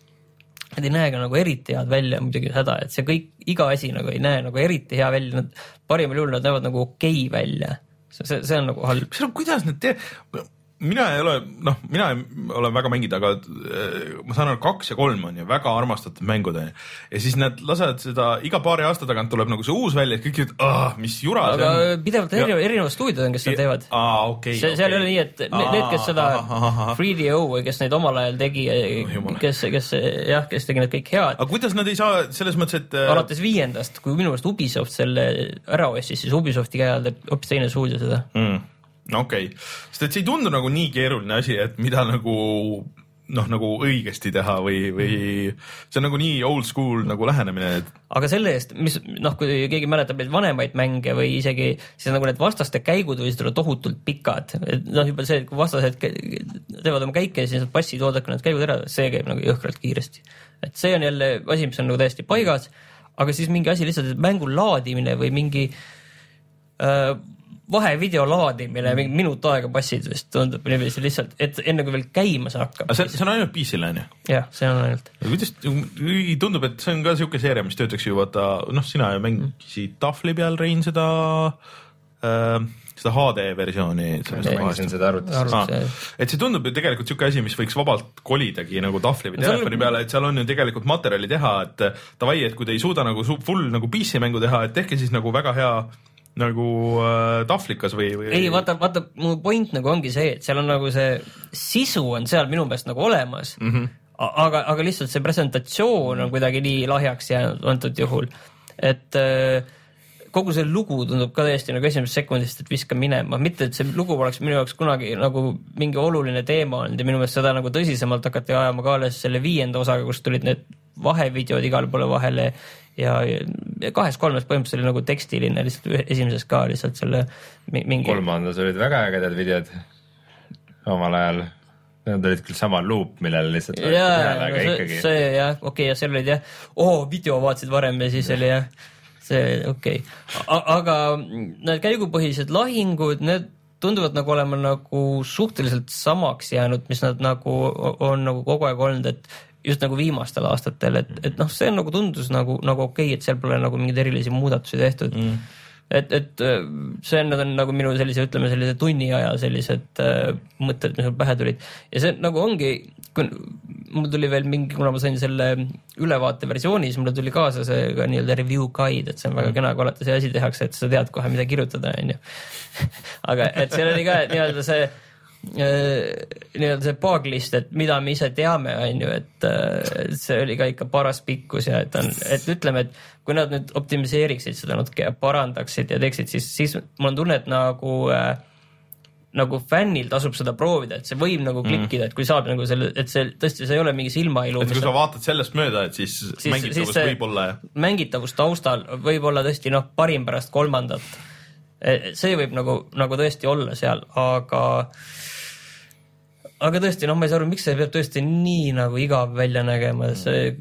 Need ei näe ka nagu eriti head välja muidugi seda, et see kõik, iga asi nagu ei näe nagu eriti hea välja, nad parimal juhul nad näevad nagu okei okay välja. see, see, on nagu halb. kuidas nad te-, mina ei ole, noh, mina ei ole väga mänginud, aga äh, ma saan aru, kaks ja kolm on ju väga armastatud mängud onju. ja siis nad lasevad seda iga paari aasta tagant tuleb nagu see uus välja, kõik ütlevad, mis jura aga see on. pidevalt Ja- erinevad, erinevad stuudiod on, kes seda teevad. aa, okei. see, seal ei ole nii, et need, kes seda 3DO või kes neid omal ajal tegi jumal., kes, kes jah, kes tegi need kõik head, aga kuidas nad ei saa selles mõttes, et äh, alates viiendast, kui minu meelest Ubisoft selle ära ostis, siis Ubisofti käe all teeb hoopis teine stuudio seda. mm,? No okei okay., sest et see ei tundu nagu nii keeruline asi, et mida nagu noh, nagu õigesti teha või, või see on nagu nii old school nagu lähenemine, et aga selle eest, mis noh, kui keegi mäletab neid vanemaid mänge või isegi siis nagu need vastaste käigud võisid olla tohutult pikad, et noh, juba see, et kui vastased teevad oma käike siis nad passid oodake need käigud ära, see käib nagu jõhkralt kiiresti. et see on jälle asi, mis on nagu täiesti paigas, aga siis mingi asi lihtsalt, et mängu laadimine või mingi äh, vahevideo laadimine, mingi minut aega passid vist tundub niiviisi lihtsalt, et enne kui veel käima see hakkab aga. see, see on ainult PC-le on ju. jah, see on ainult. kuidas, tundub, et see on ka siuke seeria, mis töötaks ju vaata, noh, sina ju mängisid tahvli peal, Rein, seda äh,, seda HD versiooni seda arvutis. Ah, et see tundub ju tegelikult siuke asi, mis võiks vabalt kolidagi nagu tahvli või telefoni peale, et seal on ju tegelikult materjali teha, et davai, et kui te ei suuda nagu full nagu PC mängu teha, et tehke siis nagu väga hea nagu äh, tahvlikas või, või. ei vaata, vaata mu point nagu ongi see, et seal on nagu see sisu on seal minu meelest nagu olemas mm. -hmm. aga, aga lihtsalt see presentatsioon on kuidagi nii lahjaks jäänud antud juhul, et äh, kogu see lugu tundub ka täiesti nagu esimesest sekundist, et viska minema, mitte et see lugu poleks minu jaoks kunagi nagu mingi oluline teema olnud ja minu meelest seda nagu tõsisemalt hakati ajama ka alles selle viienda osaga, kus tulid need vahevideod igale poole vahele ja, ja kahes-kolmes põhimõtteliselt oli nagu tekstiline lihtsalt esimeses ka lihtsalt selle mi- mingi. kolmandas olid väga ägedad videod omal ajal. Need olid küll sama luup, millele lihtsalt jaa, peale, aga see, ikkagi. see jah, okei okay,, ja seal olid jah, oo video vaatasid varem ja siis oli jah, see okei okay., aga need käigupõhised lahingud, need tunduvad nagu olema nagu suhteliselt samaks jäänud, mis nad nagu on nagu kogu aeg olnud, et just nagu viimastel aastatel, et, et noh, see nagu tundus nagu, nagu okei okay,, et seal pole nagu mingeid erilisi muudatusi tehtud. Mm. Et, et äh, see on, need on nagu minu sellise, ütleme sellise tunniaja sellised äh, mõtted, mis mul pähe tulid. Ja see nagu ongi, kui mul tuli veel mingi, kuna ma sain selle ülevaate versiooni, siis mulle tuli kaasa see ka nii-öelda review guide, et see on väga kena, kui alati see asi tehakse, et sa tead kohe, mida kirjutada, onju. aga et seal oli ka nii-öelda see nii-öelda see paaglist, et mida me ise teame, on ju, et äh, see oli ka ikka paras pikkus ja et on, et ütleme, et kui nad nüüd optimiseeriksid seda natuke ja parandaksid ja teeksid, siis, siis mul on tunne, et nagu äh, nagu fännil tasub seda proovida, et see võib nagu klikkida, et kui saab nagu selle, et see tõesti, see ei ole mingi silmailu, et kui sa vaatad sellest mööda, et siis, siis mängitavus see võib olla jah. mängitavus taustal võib olla tõesti noh, parim pärast kolmandat. See võib nagu, nagu tõesti olla seal, aga aga tõesti, noh, ma ei saa aru, miks see peab tõesti nii nagu igav välja nägema, see,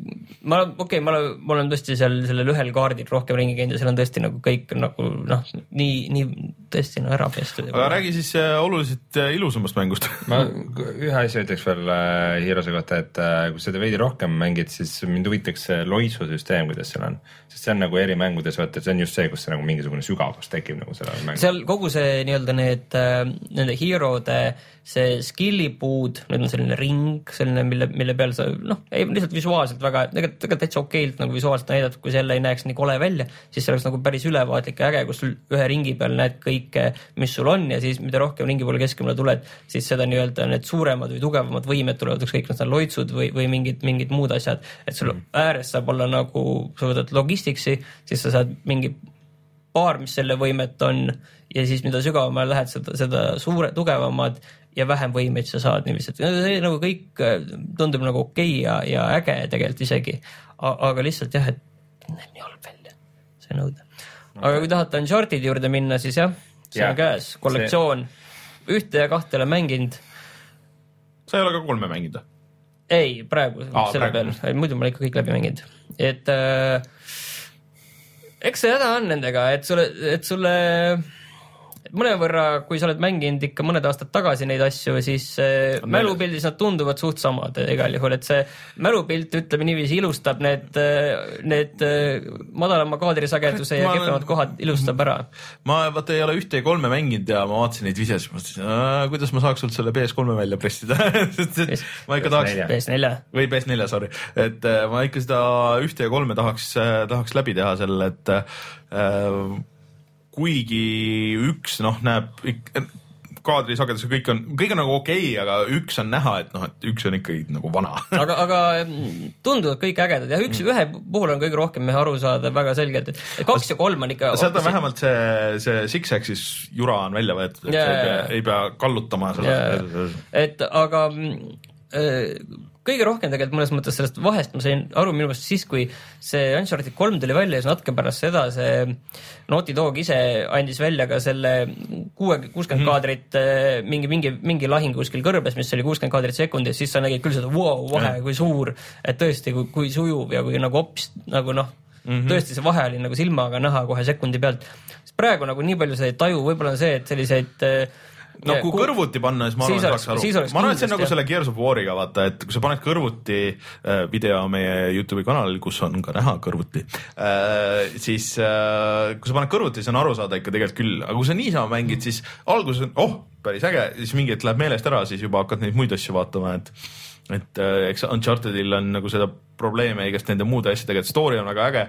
ma, okei okay,, ma olen, ma olen tõesti seal sellel ühel kaardil rohkem ringi käinud ja seal on tõesti nagu kõik nagu noh, nii, nii tõesti no ära pestud. aga räägi siis äh, oluliselt äh, ilusamast mängust ma ühe asja ütleks veel äh, Heroes'e kohta, et äh, kui seda veidi rohkem mängid, siis mind huvitaks see loitsusüsteem, kuidas seal on. sest see on nagu eri mängudes, vaata, see on just see, kus see nagu mingisugune sügavus tekib nagu sellel mängul. seal kogu see nii-öelda need äh, nende hero'de see skill'i puud, need on selline ring, selline, mille, mille peal sa noh, ei lihtsalt visuaalselt väga, tegelikult, tegelikult täitsa okeilt nagu visuaalselt näidatud, kui see jälle ei näeks nii kole välja, siis see oleks nagu päris ülevaatlik ja äge, kus sul ühe ringi peal näed kõike, mis sul on ja siis mida rohkem ringi poole keskemale tuled, siis seda nii-öelda need suuremad või tugevamad võimed tulevad, ükskõik kas nad on loitsud või, või mingid, mingid muud asjad, et sul ääres saab olla nagu, sa võtad logisticsi, siis sa saad mingi paar, mis selle võimet on ja siis mida sügavamale lähed, seda, seda suure, tugevamad ja vähem võimeid sa saad niiviisi, et see nagu kõik äh, tundub nagu okei ja, ja äge tegelikult isegi. aga lihtsalt jah, et näeb nii halb välja, see nõude. aga kui tahate Uncharted'i juurde minna, siis jah, see Jah, on käes, kollektsioon, ühte ja kahte olen mänginud. sa ei ole ka kolme mänginud või? ei, praegu Aa, selle praegu. peal, muidu ma olen ikka kõik läbi mänginud, et äh, eks see häda on nendega, et sulle, et sulle mõnevõrra, kui sa oled mänginud ikka mõned aastad tagasi neid asju, siis äh, mälupildis nad tunduvad suht samad igal juhul, et see mälupilt, ütleme niiviisi, ilustab need, need äh, madalama kaadrisageduse ja kehvemad kohad ilustab ära. ma vaata ei ole ühte ja kolme mänginud ja ma vaatasin neid videosid, mõtlesin, kuidas ma saaks sult selle PS3 välja pressida ma ikka tahaks PS4. PS4 või PS4, sorry, et äh, ma ikka seda ühte ja kolme tahaks, tahaks läbi teha selle, et äh, kuigi üks noh, näeb kaadrisagedus ja kõik on, kõik on nagu okei okay,, aga üks on näha, et noh, et üks on ikkagi nagu vana aga, aga mm, tunduvad kõik ägedad ja üks, ühe puhul on kõige rohkem aru saada väga selgelt, et kaks ja kolm on ikka. on vähemalt see, see Six Axis jura on välja võetud, et sa ei pea ei pea kallutama seda Jaa. et aga mm, kõige rohkem tegelikult mõnes mõttes sellest vahest ma sain aru minu meelest siis, kui see Uncharted kolm tuli välja ja siis natuke pärast seda see Naughty Dog ise andis välja ka selle kuue, kuuskümmend Mhm. kaadrit eh, mingi, mingi, mingi lahing kuskil kõrbes, mis oli kuuskümmend kaadrit sekundis, siis sa nägid küll seda vau, vahe, kui suur, et tõesti, kui, kui sujuv ja kui nagu hops nagu noh mm. -hmm. tõesti see vahe oli nagu silmaga näha kohe sekundi pealt. praegu nagu nii palju sa ei taju, võib-olla on see, et selliseid eh, no kui ku- kõrvuti panna, siis ma arvan, et saaks aru. ma arvan, et see on nagu selle Gears of War'iga vaata, et kui sa paned kõrvuti äh, video meie Youtube'i kanalil, kus on ka näha kõrvuti äh,, siis äh, kui sa paned kõrvuti, siis on aru saada ikka tegelikult küll, aga kui sa niisama mängid, siis alguses on oh, päris äge, siis mingi hetk läheb meelest ära, siis juba hakkad neid muid asju vaatama, et et eks Unchartedil on nagu seda probleeme igast nende muude asjadega, et story on väga äge,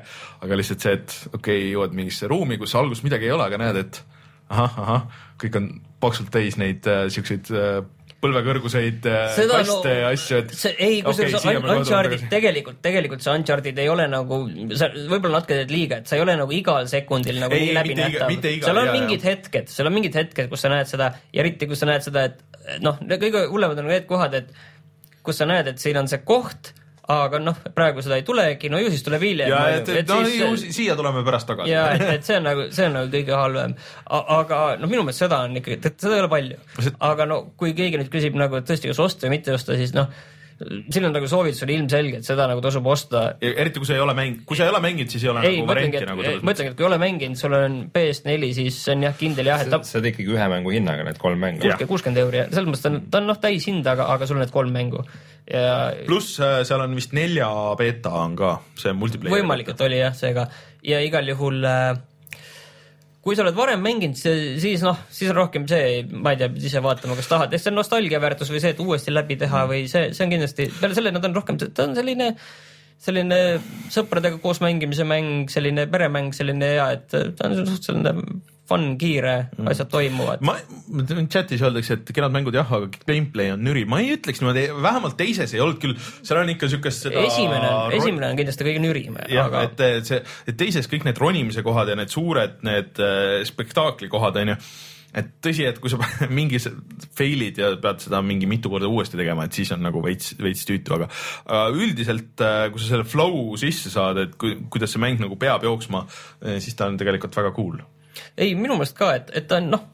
aga lihtsalt see, et okei okay,, jõuad mingisse ruumi, kus alguses midagi ei ole, aga näed, et ahah, ahah, kõik on paksult täis neid äh, siukseid äh, põlvekõrguseid äh, Seda kaste no- ja asju, et see ei, kusjuures me kohe Uncharted tegelikult, tegelikult see Uncharted ei ole nagu, sa võib-olla natuke teed liiga, et sa ei ole nagu igal sekundil nagu Ei, nii läbinähtav seal on jaa, mingid jaa. hetked, seal on mingid hetked, kus sa näed seda ja eriti, kus sa näed seda, et noh, kõige hullemad on need kohad, et kus sa näed, et siin on see koht, aga noh, praegu seda ei tulegi, no ju siis tuleb hiljem. ja et, et no ju si- siia tuleme pärast tagasi. ja et, et see on nagu, see on nagu kõige halvem. aga noh, minu meelest seda on ikkagi, seda ei ole palju aga no kui keegi nüüd küsib nagu et tõesti, kas osta või mitte osta, siis noh, siin on nagu soovitus on ilmselge, et seda nagu tasub osta. Eriti kui sa ei ole mäng-, kui sa ei ole mänginud, siis ei ole ei, nagu varianti nagu ma ütlengi, et kui ei ole mänginud, sul on PS4, siis on jah, kindel jah, et ta sa oled ikkagi ühe mängu hinnaga need kolm mängu. Kuuskümmend euri, selles mõttes ta on, ta on noh, täishind, aga, aga sul on need kolm mängu. Ja pluss äh, seal on vist nelja beeta on ka, see multiplayer. võimalik, et oli jah, seega. Ja igal juhul äh, kui sa oled varem mänginud, siis noh, siis on rohkem see, ma ei tea, ise vaatama, kas tahad, see on nostalgia väärtus või see, et uuesti läbi teha või see, see on kindlasti, peale selle nad on rohkem, ta on selline selline sõpradega koos mängimise mäng, selline peremäng, selline hea, et ta on suhteliselt fun, kiire, asjad toimuvad. ma, chatis öeldakse, et kenad mängud jah, aga gameplay on nüri, ma ei ütleks niimoodi, vähemalt teises ei olnud küll, seal on ikka siukest seda esimene, esimene on kindlasti kõige nürim, jah aga, et et see, et teises kõik need ronimise kohad ja need suured need äh, spektaakli kohad onju, et tõsi, et kui sa mingi fail'id ja pead seda mingi mitu korda uuesti tegema, et siis on nagu veits, veits tüütu, aga aga üldiselt, kui sa selle flow sisse saad, et kui, kuidas see mäng nagu peab jooksma, siis ta on tegelikult väga cool. ei, minu meelest ka, et, et ta on noh,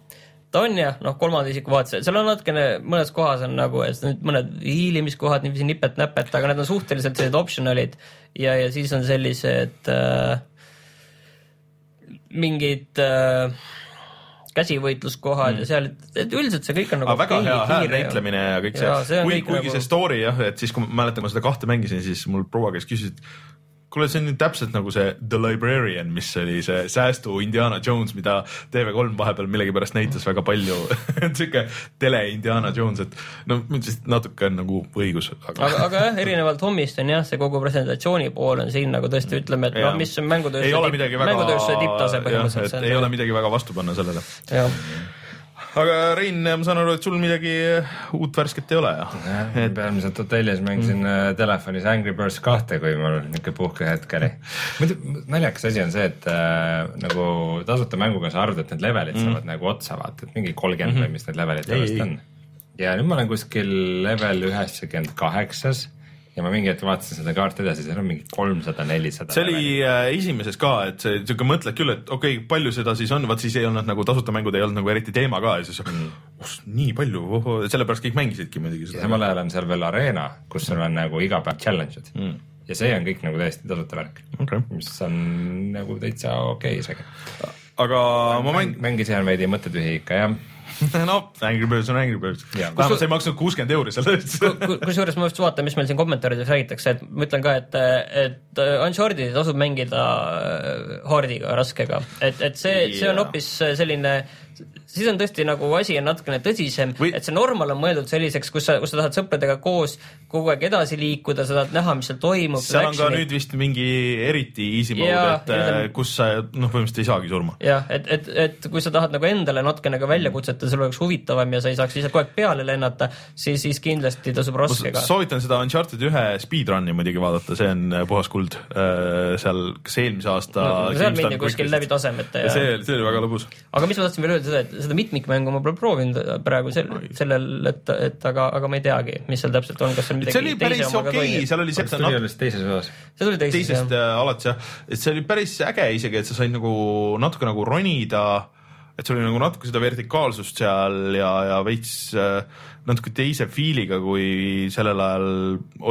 ta on jah, noh, kolmanda isiku vaates, seal on natukene, mõnes kohas on nagu, mõned hiilimiskohad niiviisi nipet-näpet, aga need on suhteliselt sellised optional'id. Ja, ja siis on sellised äh, mingid äh, käsivõitluskohad mm. ja seal, et üldiselt see kõik on nagu väga hea kiire ja- häälnäitlemine ja kõik see, kuigi, kuigi nagu- see story jah, et siis kui ma mäletan, ma seda kahte mängisin, siis mul proua käis küsis, et kuule, see on nüüd täpselt nagu see The Librarian, mis oli see säästu Indiana Jones, mida TV3 vahepeal millegipärast näitas väga palju sihuke tele Indiana Jones, et no üldiselt natuke on nagu õigus, aga, aga jah, erinevalt hommist on jah, see kogu presentatsiooni pool on siin nagu tõesti ütleme, et noh mis on mängutööstuse mängutööstuse tipptase põhimõtteliselt. ei ole midagi väga vastu panna sellele. jah, aga Rein, ma saan aru, et sul midagi uut värsket ei ole ja? et peamiselt hotellis mängisin mm. telefonis Angry Birds kahte, kui mul niisugune puhkehetk oli. muidu naljakas asi on see, et äh, nagu tasuta mänguga sa arvad, et need levelid mm. saavad nagu otsa vaata, et mingi kolmkümmend mm -hmm. või mis need levelid tavaliselt on. ja nüüd ma olen kuskil level üheksakümmend kaheksas ja ma mingi hetk vaatasin seda kaarti edasi, seal on mingi kolmsada, nelisada. see oli äh, esimeses ka, et see siuke mõtled küll, et okei okay,, palju seda siis on, vaat siis ei olnud nagu tasuta mängud ei olnud nagu eriti teema ka ja siis mm. oh, nii palju, sellepärast kõik mängisidki muidugi seda. samal ajal on seal veel Arena, kus sul on nagu iga päev challenge'id mm. ja see on kõik nagu täiesti tasuta värk Okay. mis on nagu täitsa okei isegi. aga ma mäng-, mängisin veidi mõttetühi ikka jah no Angry Birds on Angry Birds. Vähemalt sa ei maksnud kuuskümmend euri selle eest. Ku- kusjuures ma just vaatan, mis meil siin kommentaarides räägitakse, et ma ütlen ka, et, et Uncharted'i tasub mängida äh, hard'iga, raskega, et, et see, see on hoopis selline, siis on tõesti nagu asi on natukene tõsisem Või- et see normal on mõeldud selliseks, kus sa, kus sa tahad sõpradega koos kogu aeg edasi liikuda, sa tahad näha, mis seal toimub. seal on ka nüüd vist mingi eriti easy mode, et äh, nüüd on- kus sa noh, põhimõtteliselt ei saagi surma. jah, et, et, et kui sa tahad nagu endale natukene ka väljakutset ja sul oleks huvitavam ja sa ei saaks lihtsalt kogu aeg peale lennata, siis, siis kindlasti tasub raskega. soovitan seda Uncharted ühe speedrun'i muidugi vaadata, see on äh, puhas kuld. seal, kas eelmise aasta seal mindi kuskil läbi tasemete ja ja see, see oli väga lõbus. aga mis ma tahtsin veel öelda seda, et seda mitmikmängu ma pole proovinud praegu sel, sellel, et, et aga, aga ma ei teagi, mis seal täpselt on, kas seal midagi see oli päris okei. okay,, seal oli kas siukene tuli alles teises osas? see tuli teises teisest jah. äh, alates jah, et see oli päris äge isegi, et sa said nagu natuke nagu ronida, et sul oli nagu natuke seda vertikaalsust seal ja, ja veits äh, natuke teise feel'iga, kui sellel ajal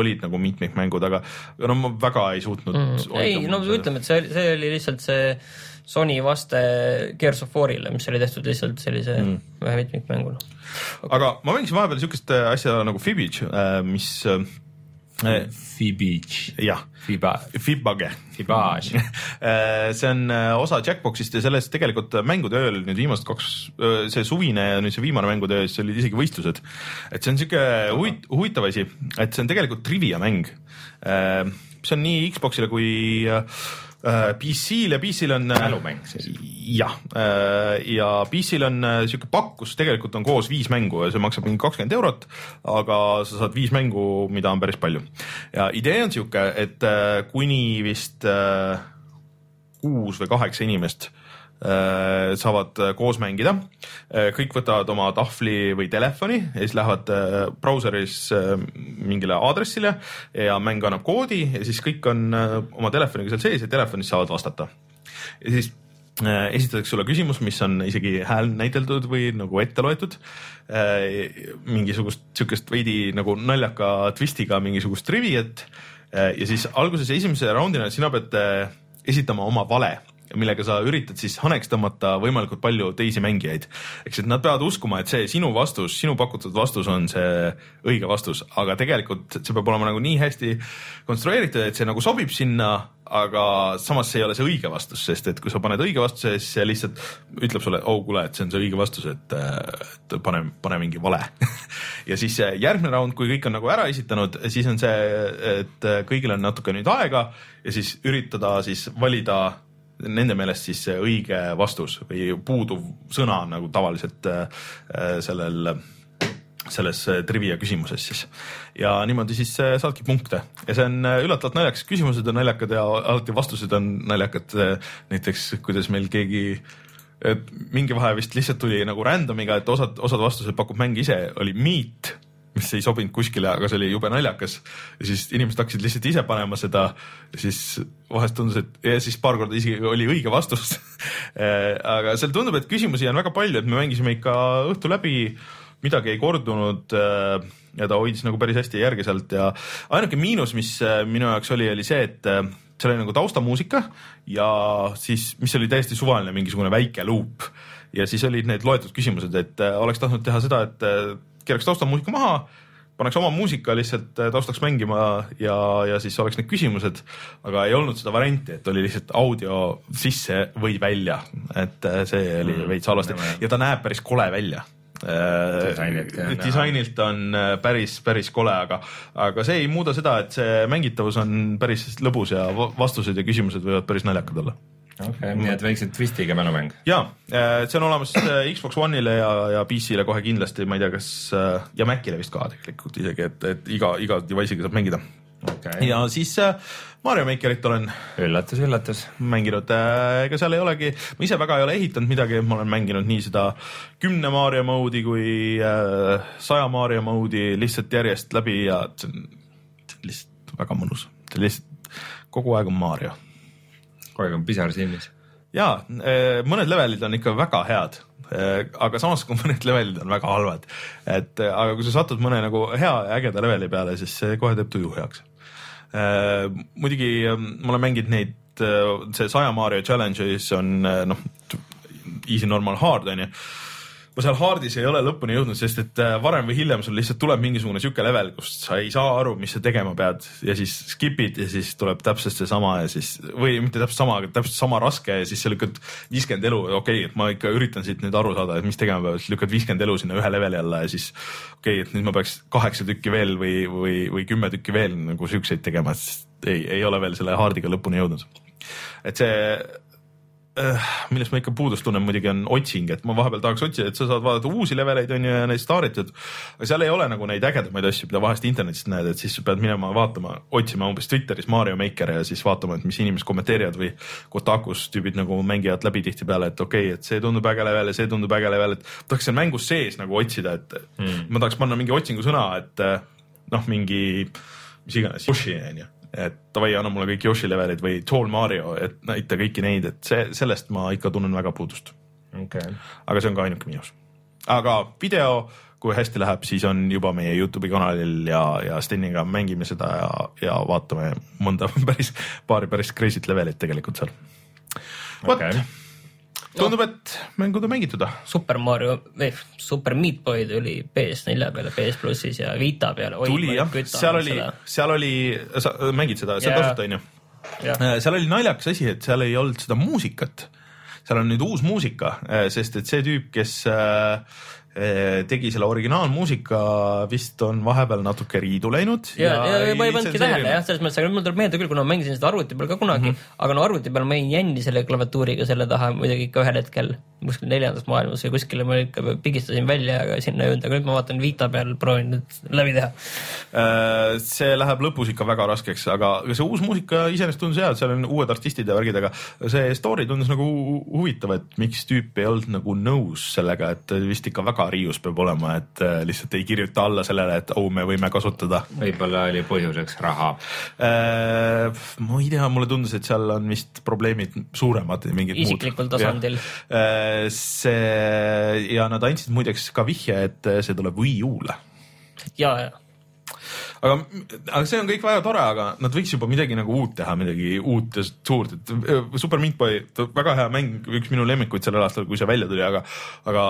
olid nagu mitmikmängud, aga aga no ma väga ei suutnud Mm. ei, no ütleme, et see, see oli lihtsalt see Sony vaste Gears of War'ile, mis oli tehtud lihtsalt sellise mm. ühe mitmikmänguna. aga ma mängisin vahepeal siukest äh, asja nagu Fibbage, mis äh, Fibage, jah, Fiba, Fibbage Fibage. see on äh, osa Jackboxist ja sellest tegelikult mängude ööl nüüd viimased kaks, see suvine ja nüüd see viimane mängude öö, siis olid isegi võistlused. et see on siuke huvit-, huvitav asi, et see on tegelikult trivia mäng. see on nii Xbox'ile kui äh, PC-l ja PC-l on. mälumäng siis. jah, ja PC-l on äh, siuke pakkus, tegelikult on koos viis mängu ja see maksab mingi kakskümmend eurot, aga sa saad viis mängu, mida on päris palju. ja idee on siuke, et äh, kuni vist äh, kuus või kaheksa inimest äh, saavad äh, koos mängida. kõik võtavad oma tahvli või telefoni ja siis lähevad äh, brauseris äh, mingile aadressile ja mäng annab koodi ja siis kõik on äh, oma telefoniga seal sees ja telefonis saavad vastata. ja siis äh, esitatakse sulle küsimus, mis on isegi hääl näideldud või nagu ette loetud. mingisugust sihukest veidi nagu naljaka twistiga mingisugust triviat ja siis alguses esimese raundina sina pead äh, esitama oma vale millega sa üritad siis haneks tõmmata võimalikult palju teisi mängijaid. eks, et nad peavad uskuma, et see sinu vastus, sinu pakutud vastus on see õige vastus, aga tegelikult see peab olema nagu nii hästi konstrueeritud, et see nagu sobib sinna, aga samas see ei ole see õige vastus, sest et kui sa paned õige vastuse, siis see lihtsalt ütleb sulle, oh kuule, et see on see õige vastus, et, et pane, pane mingi vale ja siis järgmine raund, kui kõik on nagu ära esitanud, siis on see, et kõigil on natuke nüüd aega ja siis üritada siis valida nende meelest siis õige vastus või puuduv sõna nagu tavaliselt äh, sellel selles äh, trivia küsimuses siis. Ja niimoodi siis äh, saadki punkte. Ja see on äh, üllatavalt naljakas, küsimused on naljakad ja alati vastused on naljakad. näiteks kuidas meil keegi, mingi vahe vist lihtsalt tuli nagu random'iga, et osad, osad vastused pakub mäng ise, oli meat, mis ei sobinud kuskile, aga see oli jube naljakas. Ja siis inimesed hakkasid lihtsalt ise panema seda siis vahest tundus, et ja siis paar korda isegi oli õige vastus. Aga seal tundub, et küsimusi on väga palju, et me mängisime ikka õhtu läbi midagi ei kordunud äh, ja ta hoidis nagu päris hästi järge sealt. Ja ainuke miinus, mis äh, minu jaoks oli, oli see, et äh, seal oli nagu taustamuusika ja siis, mis oli täiesti suvaline mingisugune väike luup. Ja siis olid need loetud küsimused, et oleks tahtnud teha seda, et keeraks taustamuusika maha paneks oma muusika lihtsalt taustaks mängima ja, ja siis oleks need küsimused, aga ei olnud seda varianti, et oli lihtsalt audio sisse või välja, et see oli Mm, veits halvasti. Ja ta näeb päris kole välja. Disainilt, jah, näha. disainilt on äh, päris, päris kole, aga, aga see ei muuda seda, et see mängitavus on päris lõbus ja va- vastused ja küsimused võivad päris naljakad olla okei, nii et väikse twistiga mälumäng. ja see on olemas äh, Xbox One'ile ja, ja PC-le kohe kindlasti, ma ei tea, kas äh, ja Macile vist ka tegelikult isegi, et, et iga, iga device'iga saab mängida. okei, ja siis äh, Mario Makerit olen üllatus, üllatus. mänginud, ega seal ei olegi, ma ise väga ei ole ehitanud midagi, ma olen mänginud nii seda kümne Mario mode'i kui äh, saja Mario mode'i lihtsalt järjest läbi ja see on, see on lihtsalt väga mõnus, see on lihtsalt kogu aeg on Mario kogu aeg on pisar silmis. ja mõned levelid on ikka väga head, aga samas kui mõned levelid on väga halvad, et eh, aga kui sa satud mõne nagu hea ja ägeda leveli peale, siis see kohe teeb tuju heaks. muidugi eh, ma olen mänginud neid, see saja Mario challenge'is on eh, noh, easy, normal, hard on ju ma seal hard'is ei ole lõpuni jõudnud, sest et äh, varem või hiljem sul lihtsalt tuleb mingisugune sihuke level, kus sa ei saa aru, mis sa tegema pead. Ja siis skip'id ja siis tuleb täpselt seesama ja siis või mitte täpselt sama, aga täpselt sama raske ja siis sa lükkad viiskümmend elu, okei okay,, et ma ikka üritan siit nüüd aru saada, et mis tegema peab, siis lükkad viiskümmend elu sinna ühe leveli alla ja siis okei okay,, et nüüd ma peaks kaheksa tükki veel või, või, või kümme tükki veel nagu siukseid tegema, sest ei, ei ole veel selle hard'iga lõpuni jõudnud. et see millest ma ikka puudust tunnen muidugi on otsing, et ma vahepeal tahaks otsida, et sa saad vaadata uusi leveleid on ju ja neid staaritud. aga seal ei ole nagu neid ägedamaid asju, mida vahest internetist näed, et siis pead minema vaatama, otsima umbes Twitteris Mario Maker ja siis vaatama, et mis inimesed kommenteerivad või Kotakus tüübid nagu mängivad läbi tihtipeale, et okei okay,, et see tundub äge level ja see tundub äge level, et tahaks seal mängus sees nagu otsida, et mm. ma tahaks panna mingi otsingusõna, et noh, mingi mis iganes, on ju et davai, anna mulle kõik Yoshi levelid või Tall Mario, et näita kõiki neid, et see, sellest ma ikka tunnen väga puudust okay.. aga see on ka ainuke miinus. aga video, kui hästi läheb, siis on juba meie Youtube'i kanalil ja, ja Steniga mängime seda ja, ja vaatame mõnda päris, paari päris crazy't levelit tegelikult seal. vot okay tundub, et mängud on mängitud. Super Mario või Super Meat Boy tuli PS4 peale, PS plussis ja Vita peale. tuli jah, seal oli, seal oli, sa mängid seda, see on tasuta onju? seal oli naljakas asi, et seal ei olnud seda muusikat. seal on nüüd uus muusika, sest et see tüüp, kes äh, tegi selle originaalmuusika, vist on vahepeal natuke riidu läinud. ja, ja, ja ma ei pannudki tähele jah, selles mõttes, aga mul tuleb meelde küll, kuna ma mängisin seda arvuti peal ka kunagi mm, -hmm. aga no arvuti peal ma jäin jänni selle klaviatuuriga selle taha muidugi ikka ühel hetkel kuskil neljandas maailmas või kuskile ma ikka pigistasin välja, aga sinna ei jõudnud, aga nüüd ma vaatan Vita peal, proovin nüüd läbi teha. Äh, see läheb lõpus ikka väga raskeks, aga see uus muusika iseenesest tundus hea, et seal on uued artistid ja värgid, aga see story tundus nagu huvitav, et miks tüüp ei olnud nagu nõus sellega, et vist ikka väga riius peab olema, et äh, lihtsalt ei kirjuta alla sellele, et oh, me võime kasutada. võib-olla oli põhjuseks raha. Äh, ma ei tea, mulle tundus, et seal on vist probleemid suuremad, mingid isiklikul muud. tasandil see ja nad andsid muideks ka vihje, et see tuleb Wii U-le. ja, ja aga, aga see on kõik väga tore, aga nad võiks juba midagi nagu uut teha, midagi uut ja suurt, et äh, Super Meat Boy, väga hea mäng, üks minu lemmikuid sellel aastal, kui see välja tuli, aga, aga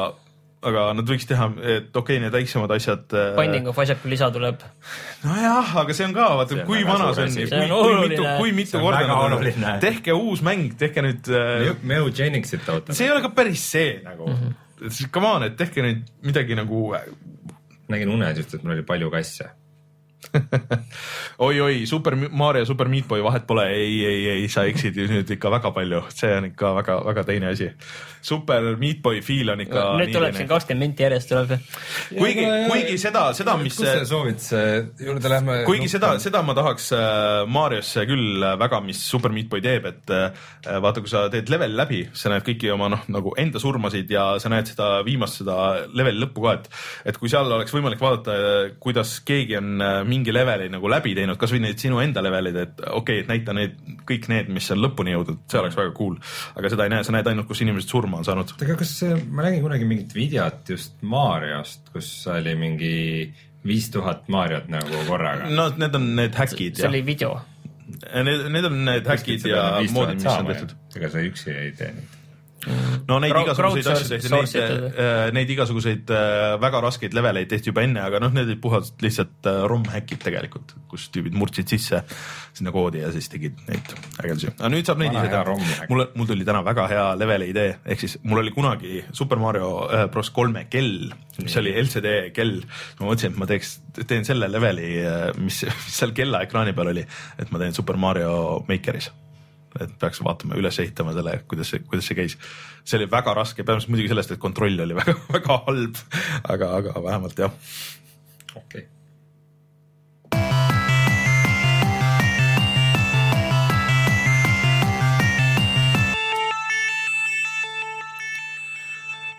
aga nad võiks teha, et okei okay,, need väiksemad asjad. Äh, Binding of Isaac lisa tuleb. nojah, aga see on ka, vaata kui vana see on, kui, kui mitu, kui mitu korda nad on, tehke uus mäng, tehke nüüd äh,. Meo Jenningsit ootab. see ei ole ka päris see nagu mm, -hmm. come on, et tehke nüüd midagi nagu. nägin unes just, et mul oli palju kasse oi-oi, Super Mario, Super Meat Boy, vahet pole, ei, ei, ei, sa eksid nüüd ikka väga palju, see on ikka väga-väga teine asi. Super Meat Boy feel on ikka. nüüd tuleb siin kakskümmend minti järjest tuleb. kuigi, kuigi seda, seda, mis. kus sa soovituse juurde lähme? kuigi seda, seda ma tahaks äh, Mariosse küll väga, mis Super Meat Boy teeb, et äh, vaata, kui sa teed leveli läbi, sa näed kõiki oma noh, nagu enda surmasid ja sa näed seda viimast, seda leveli lõppu ka, et, et kui seal oleks võimalik vaadata, kuidas keegi on mingi leveli nagu läbi teinud, kasvõi neid sinu enda levelid, et okei okay,, et näita need kõik need, mis on lõpuni jõudnud, see oleks väga cool. aga seda ei näe, sa näed ainult, kus inimesed surma on saanud. aga kas ma nägin kunagi mingit videot just Mariost, kus oli mingi viis tuhat Mariot nagu korraga? no need on need häkid. see oli video. Need, need on need häkid ja moodid, mis on tehtud. ega sa üksi ei tee neid no neid igasuguseid asju tehti, neid, äh, neid igasuguseid äh, väga raskeid leveleid tehti juba enne, aga noh, need olid puhtalt lihtsalt äh, ROM-häkid tegelikult, kus tüübid murdsid sisse sinna koodi ja siis tegid neid ägedusi. aga nüüd saab neid ise teha. mul, mul tuli täna väga hea leveli idee, ehk siis mul oli kunagi Super Mario Bros kolme kell, mis oli LCD kell. ma mõtlesin, et ma teeks, teen selle leveli, mis, mis seal kellaekraani peal oli, et ma teen Super Mario Makeris et peaks vaatama, üles ehitama selle, kuidas see, kuidas see käis. see oli väga raske, peamiselt muidugi sellest, et kontroll oli väga, väga halb, aga, aga vähemalt jah. okei okay.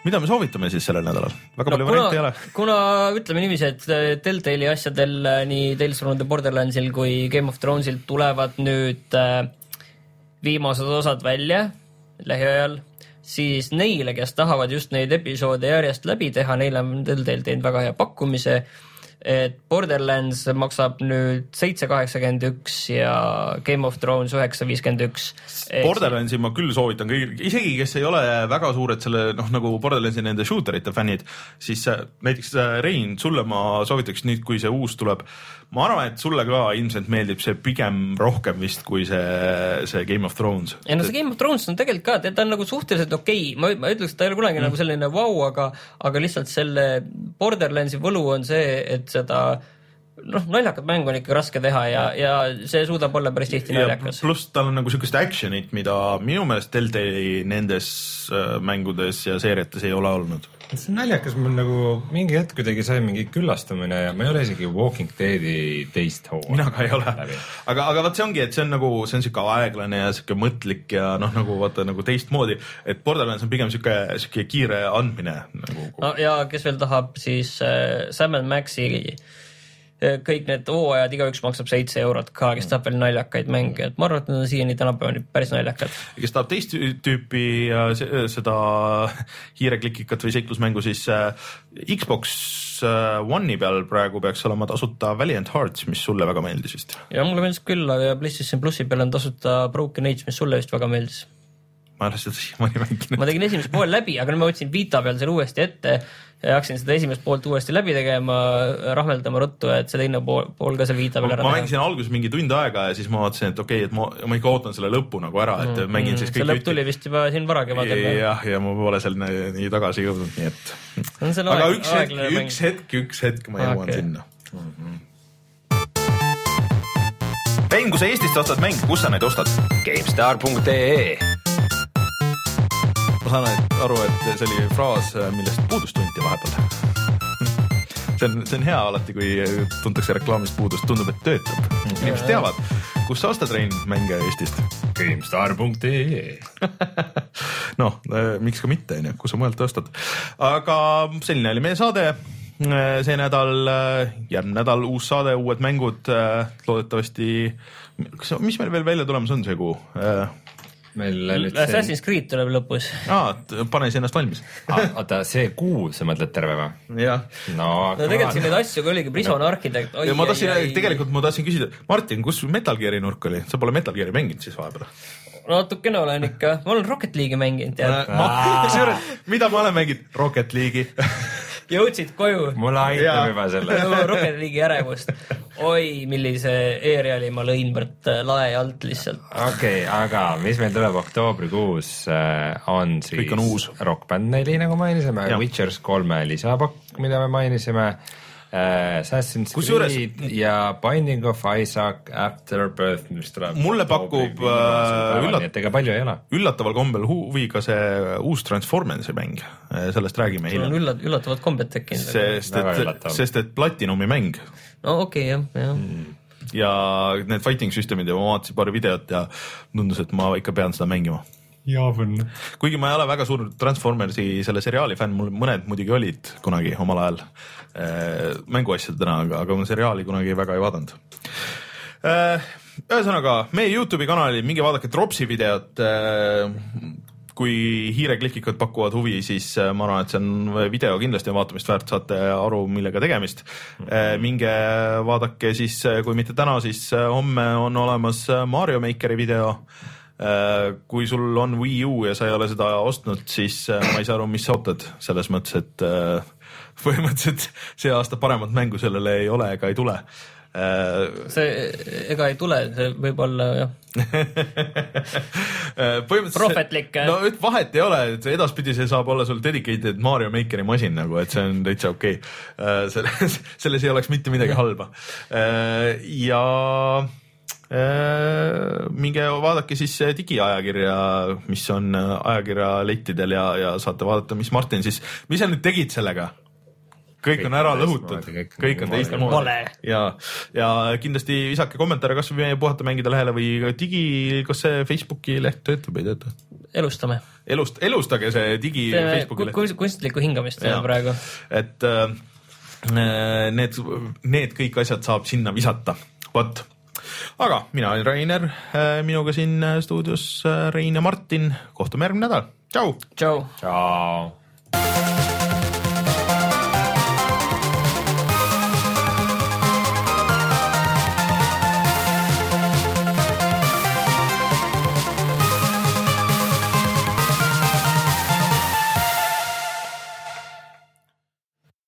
mida me soovitame siis sellel nädalal? väga no, palju variante ei ole. kuna ütleme niiviisi, et Deltali asjadel nii Tales from the Borderlandsil kui Game of Thronesil tulevad nüüd äh, viimased osad välja lähiajal, siis neile, kes tahavad just neid episoode järjest läbi teha, neile on Telltale teinud väga hea pakkumise et Borderlands maksab nüüd seitse kaheksakümmend üks ja Game of Thrones üheksa viiskümmend üks. Borderlandsi ma küll soovitan kõigil, isegi kes ei ole väga suured selle noh, nagu Borderlandsi nende shooter ite fännid, siis näiteks äh, Rein, sulle ma soovitaks nüüd, kui see uus tuleb, ma arvan, et sulle ka ilmselt meeldib see pigem rohkem vist kui see, see Game of Thrones. ei no see Game of Thrones on tegelikult ka, ta on nagu suhteliselt okei okay., ma, ma ütleks, ta ei ole kunagi mm. nagu selline vau wow,, aga, aga lihtsalt selle Borderlandsi võlu on see, et seda noh, naljakat mängu on ikka raske teha ja, ja see suudab olla päris tihti ja naljakas. pluss tal on nagu siukest action'it, mida minu meelest Deltali nendes äh, mängudes ja seeriates ei ole olnud. see on naljakas, mul nagu mingi hetk kuidagi sai mingi küllastumine ja ma ei ole isegi Walking Deadi teist hooaega. mina ka ei ole, aga, aga vot see ongi, et see on nagu, see on siuke aeglane ja siuke mõtlik ja noh, nagu vaata nagu teistmoodi, et Borderlands on pigem siuke, siuke kiire andmine nagu. no ja kes veel tahab, siis äh, Sam Maxi äh, kõik need hooajad, igaüks maksab seitse eurot ka, kes tahab veel naljakaid mänge, et ma arvan, et need on siiani tänapäevani päris naljakad. kes tahab teist tüüpi se- seda hiireklikikat või seiklusmängu, siis äh, Xbox One'i peal praegu peaks olema tasuta Valiant Hearts, mis sulle väga meeldis vist. ja mulle meeldis küll, aga PlayStation plussi peal on tasuta Broken Age, mis sulle vist väga meeldis. Ma ei ole seda siiamaani mänginud. ma tegin esimese poole läbi, aga nüüd ma võtsin Vita peal selle uuesti ette ja hakkasin seda esimest poolt uuesti läbi tegema, rahmeldama ruttu, et see teine pool, pool ka seal Vita peal ära ma mängisin alguses mingi tund aega ja siis ma vaatasin, et okei okay,, et ma, ma ikka ootan selle lõpu nagu ära, et mängin siis Mm, see kõik lõpp tuli vist juba siin varakevadel. jah, ja ma pole seal nii, nii tagasi jõudnud, nii et. Aga aeg- üks hetk, mäng. üks hetk, üks hetk ma jõuan Okei. sinna. Rein, kui sa Eestist ostad mänge, kus sa neid ostad? GameStar.ee ma saan aru, et see oli fraas, millest puudust tunti vahepeal. see on, see on hea alati, kui tuntakse reklaamist puudust, tundub, et töötab. inimesed teavad, kus sa ostad, Rein, mänge Eestist. GameStar.ee noh, miks ka mitte, onju, kus sa mujalt ostad. aga selline oli meie saade. see nädal, järgmine nädal uus saade, uued mängud, loodetavasti. kas, mis meil veel välja tulemas on see kuu? Meil nüüd see, Assassin's Creed tuleb lõpus. aa, pane siis ennast valmis. oota see kuu, sa mõtled terve või? jah no, no tegelikult siin neid asju ka oligi, Prison Architect. ja ma tahtsin, tegelikult ma tahtsin küsida, Martin, kus Metal Gear'i nurk oli, sa pole Metal Gear'i mänginud siis vahepeal? natukene olen ikka, ma olen Rocket League'i mänginud tead. kusjuures, mida ma olen mänginud? Rocket League'i. jõudsid koju. mulle aitab juba selle. Rocket League'i ärevust. oi, millise e-reali ma lõin võrt lae alt lihtsalt. okei okay,, aga mis meil tuleb oktoobrikuus äh, on siis Kõik on uus. Rock Band neli, nagu mainisime Witchers kolme lisapakk, mida me mainisime äh,, Assassin's Kusjuures- Creed ja Binding of Isaac Afterbirth, mis tuleb Mulle pakub, äh, üllat- ega palju ei ole. üllataval kombel huvi ka see uus Transformersi mäng, sellest räägime sul on hiljem. üllat-, üllatavad kombed tekkinud. sest et sest et Platinumi mäng no okei okay, jah, jah. ja need fighting süsteemid ja ma vaatasin paari videot ja tundus, et ma ikka pean seda mängima. jaavõn. kuigi ma ei ole väga suur Transformersi selle seriaali fänn, mul mõned muidugi olid kunagi omal ajal äh, mänguasjadena, aga, aga ma seriaali kunagi väga ei vaadanud äh,. ühesõnaga meie Youtube'i kanalil minge vaadake Dropsi videot äh, kui hiireklikikad pakuvad huvi, siis äh, ma arvan, et see on video kindlasti on vaatamist väärt, saate aru, millega tegemist. minge vaadake siis, kui mitte täna, siis äh, homme on olemas äh, Mario Makeri video. kui sul on Wii U ja sa ei ole seda ostnud, siis äh, ma ei saa aru, mis sa ootad, selles mõttes, et äh, põhimõtteliselt see aasta paremat mängu sellele ei ole ega ei tule Äh, see, ega ei tule, see võib olla jah, põhimõtteliselt Prohvetlik, no et vahet ei ole, et edaspidi see saab olla sul dedicated Mario Makeri masin nagu, et see on täitsa okei okay.. selles, selles ei oleks mitte midagi halba. ja äh, minge vaadake siis digiajakirja, mis on ajakirjalettidel ja, ja saate vaadata, mis Martin siis, mis sa nüüd tegid sellega? Kõik on ära lõhutud kõik on teistmoodi ja, ja kindlasti visake kommentaare kasvõi meie Puhata mängida lehele või digi, kas see Facebooki leht töötab või ei tööta? elustame. elust, elustage see digi teeme Facebooki leht. kun- kunstlikku hingamist teeme praegu. et äh, need, need kõik asjad saab sinna visata, vot. aga mina olen Rainer, minuga siin stuudios äh, Rein ja Martin, kohtume järgmine nädal, tšau. tšau. tšau.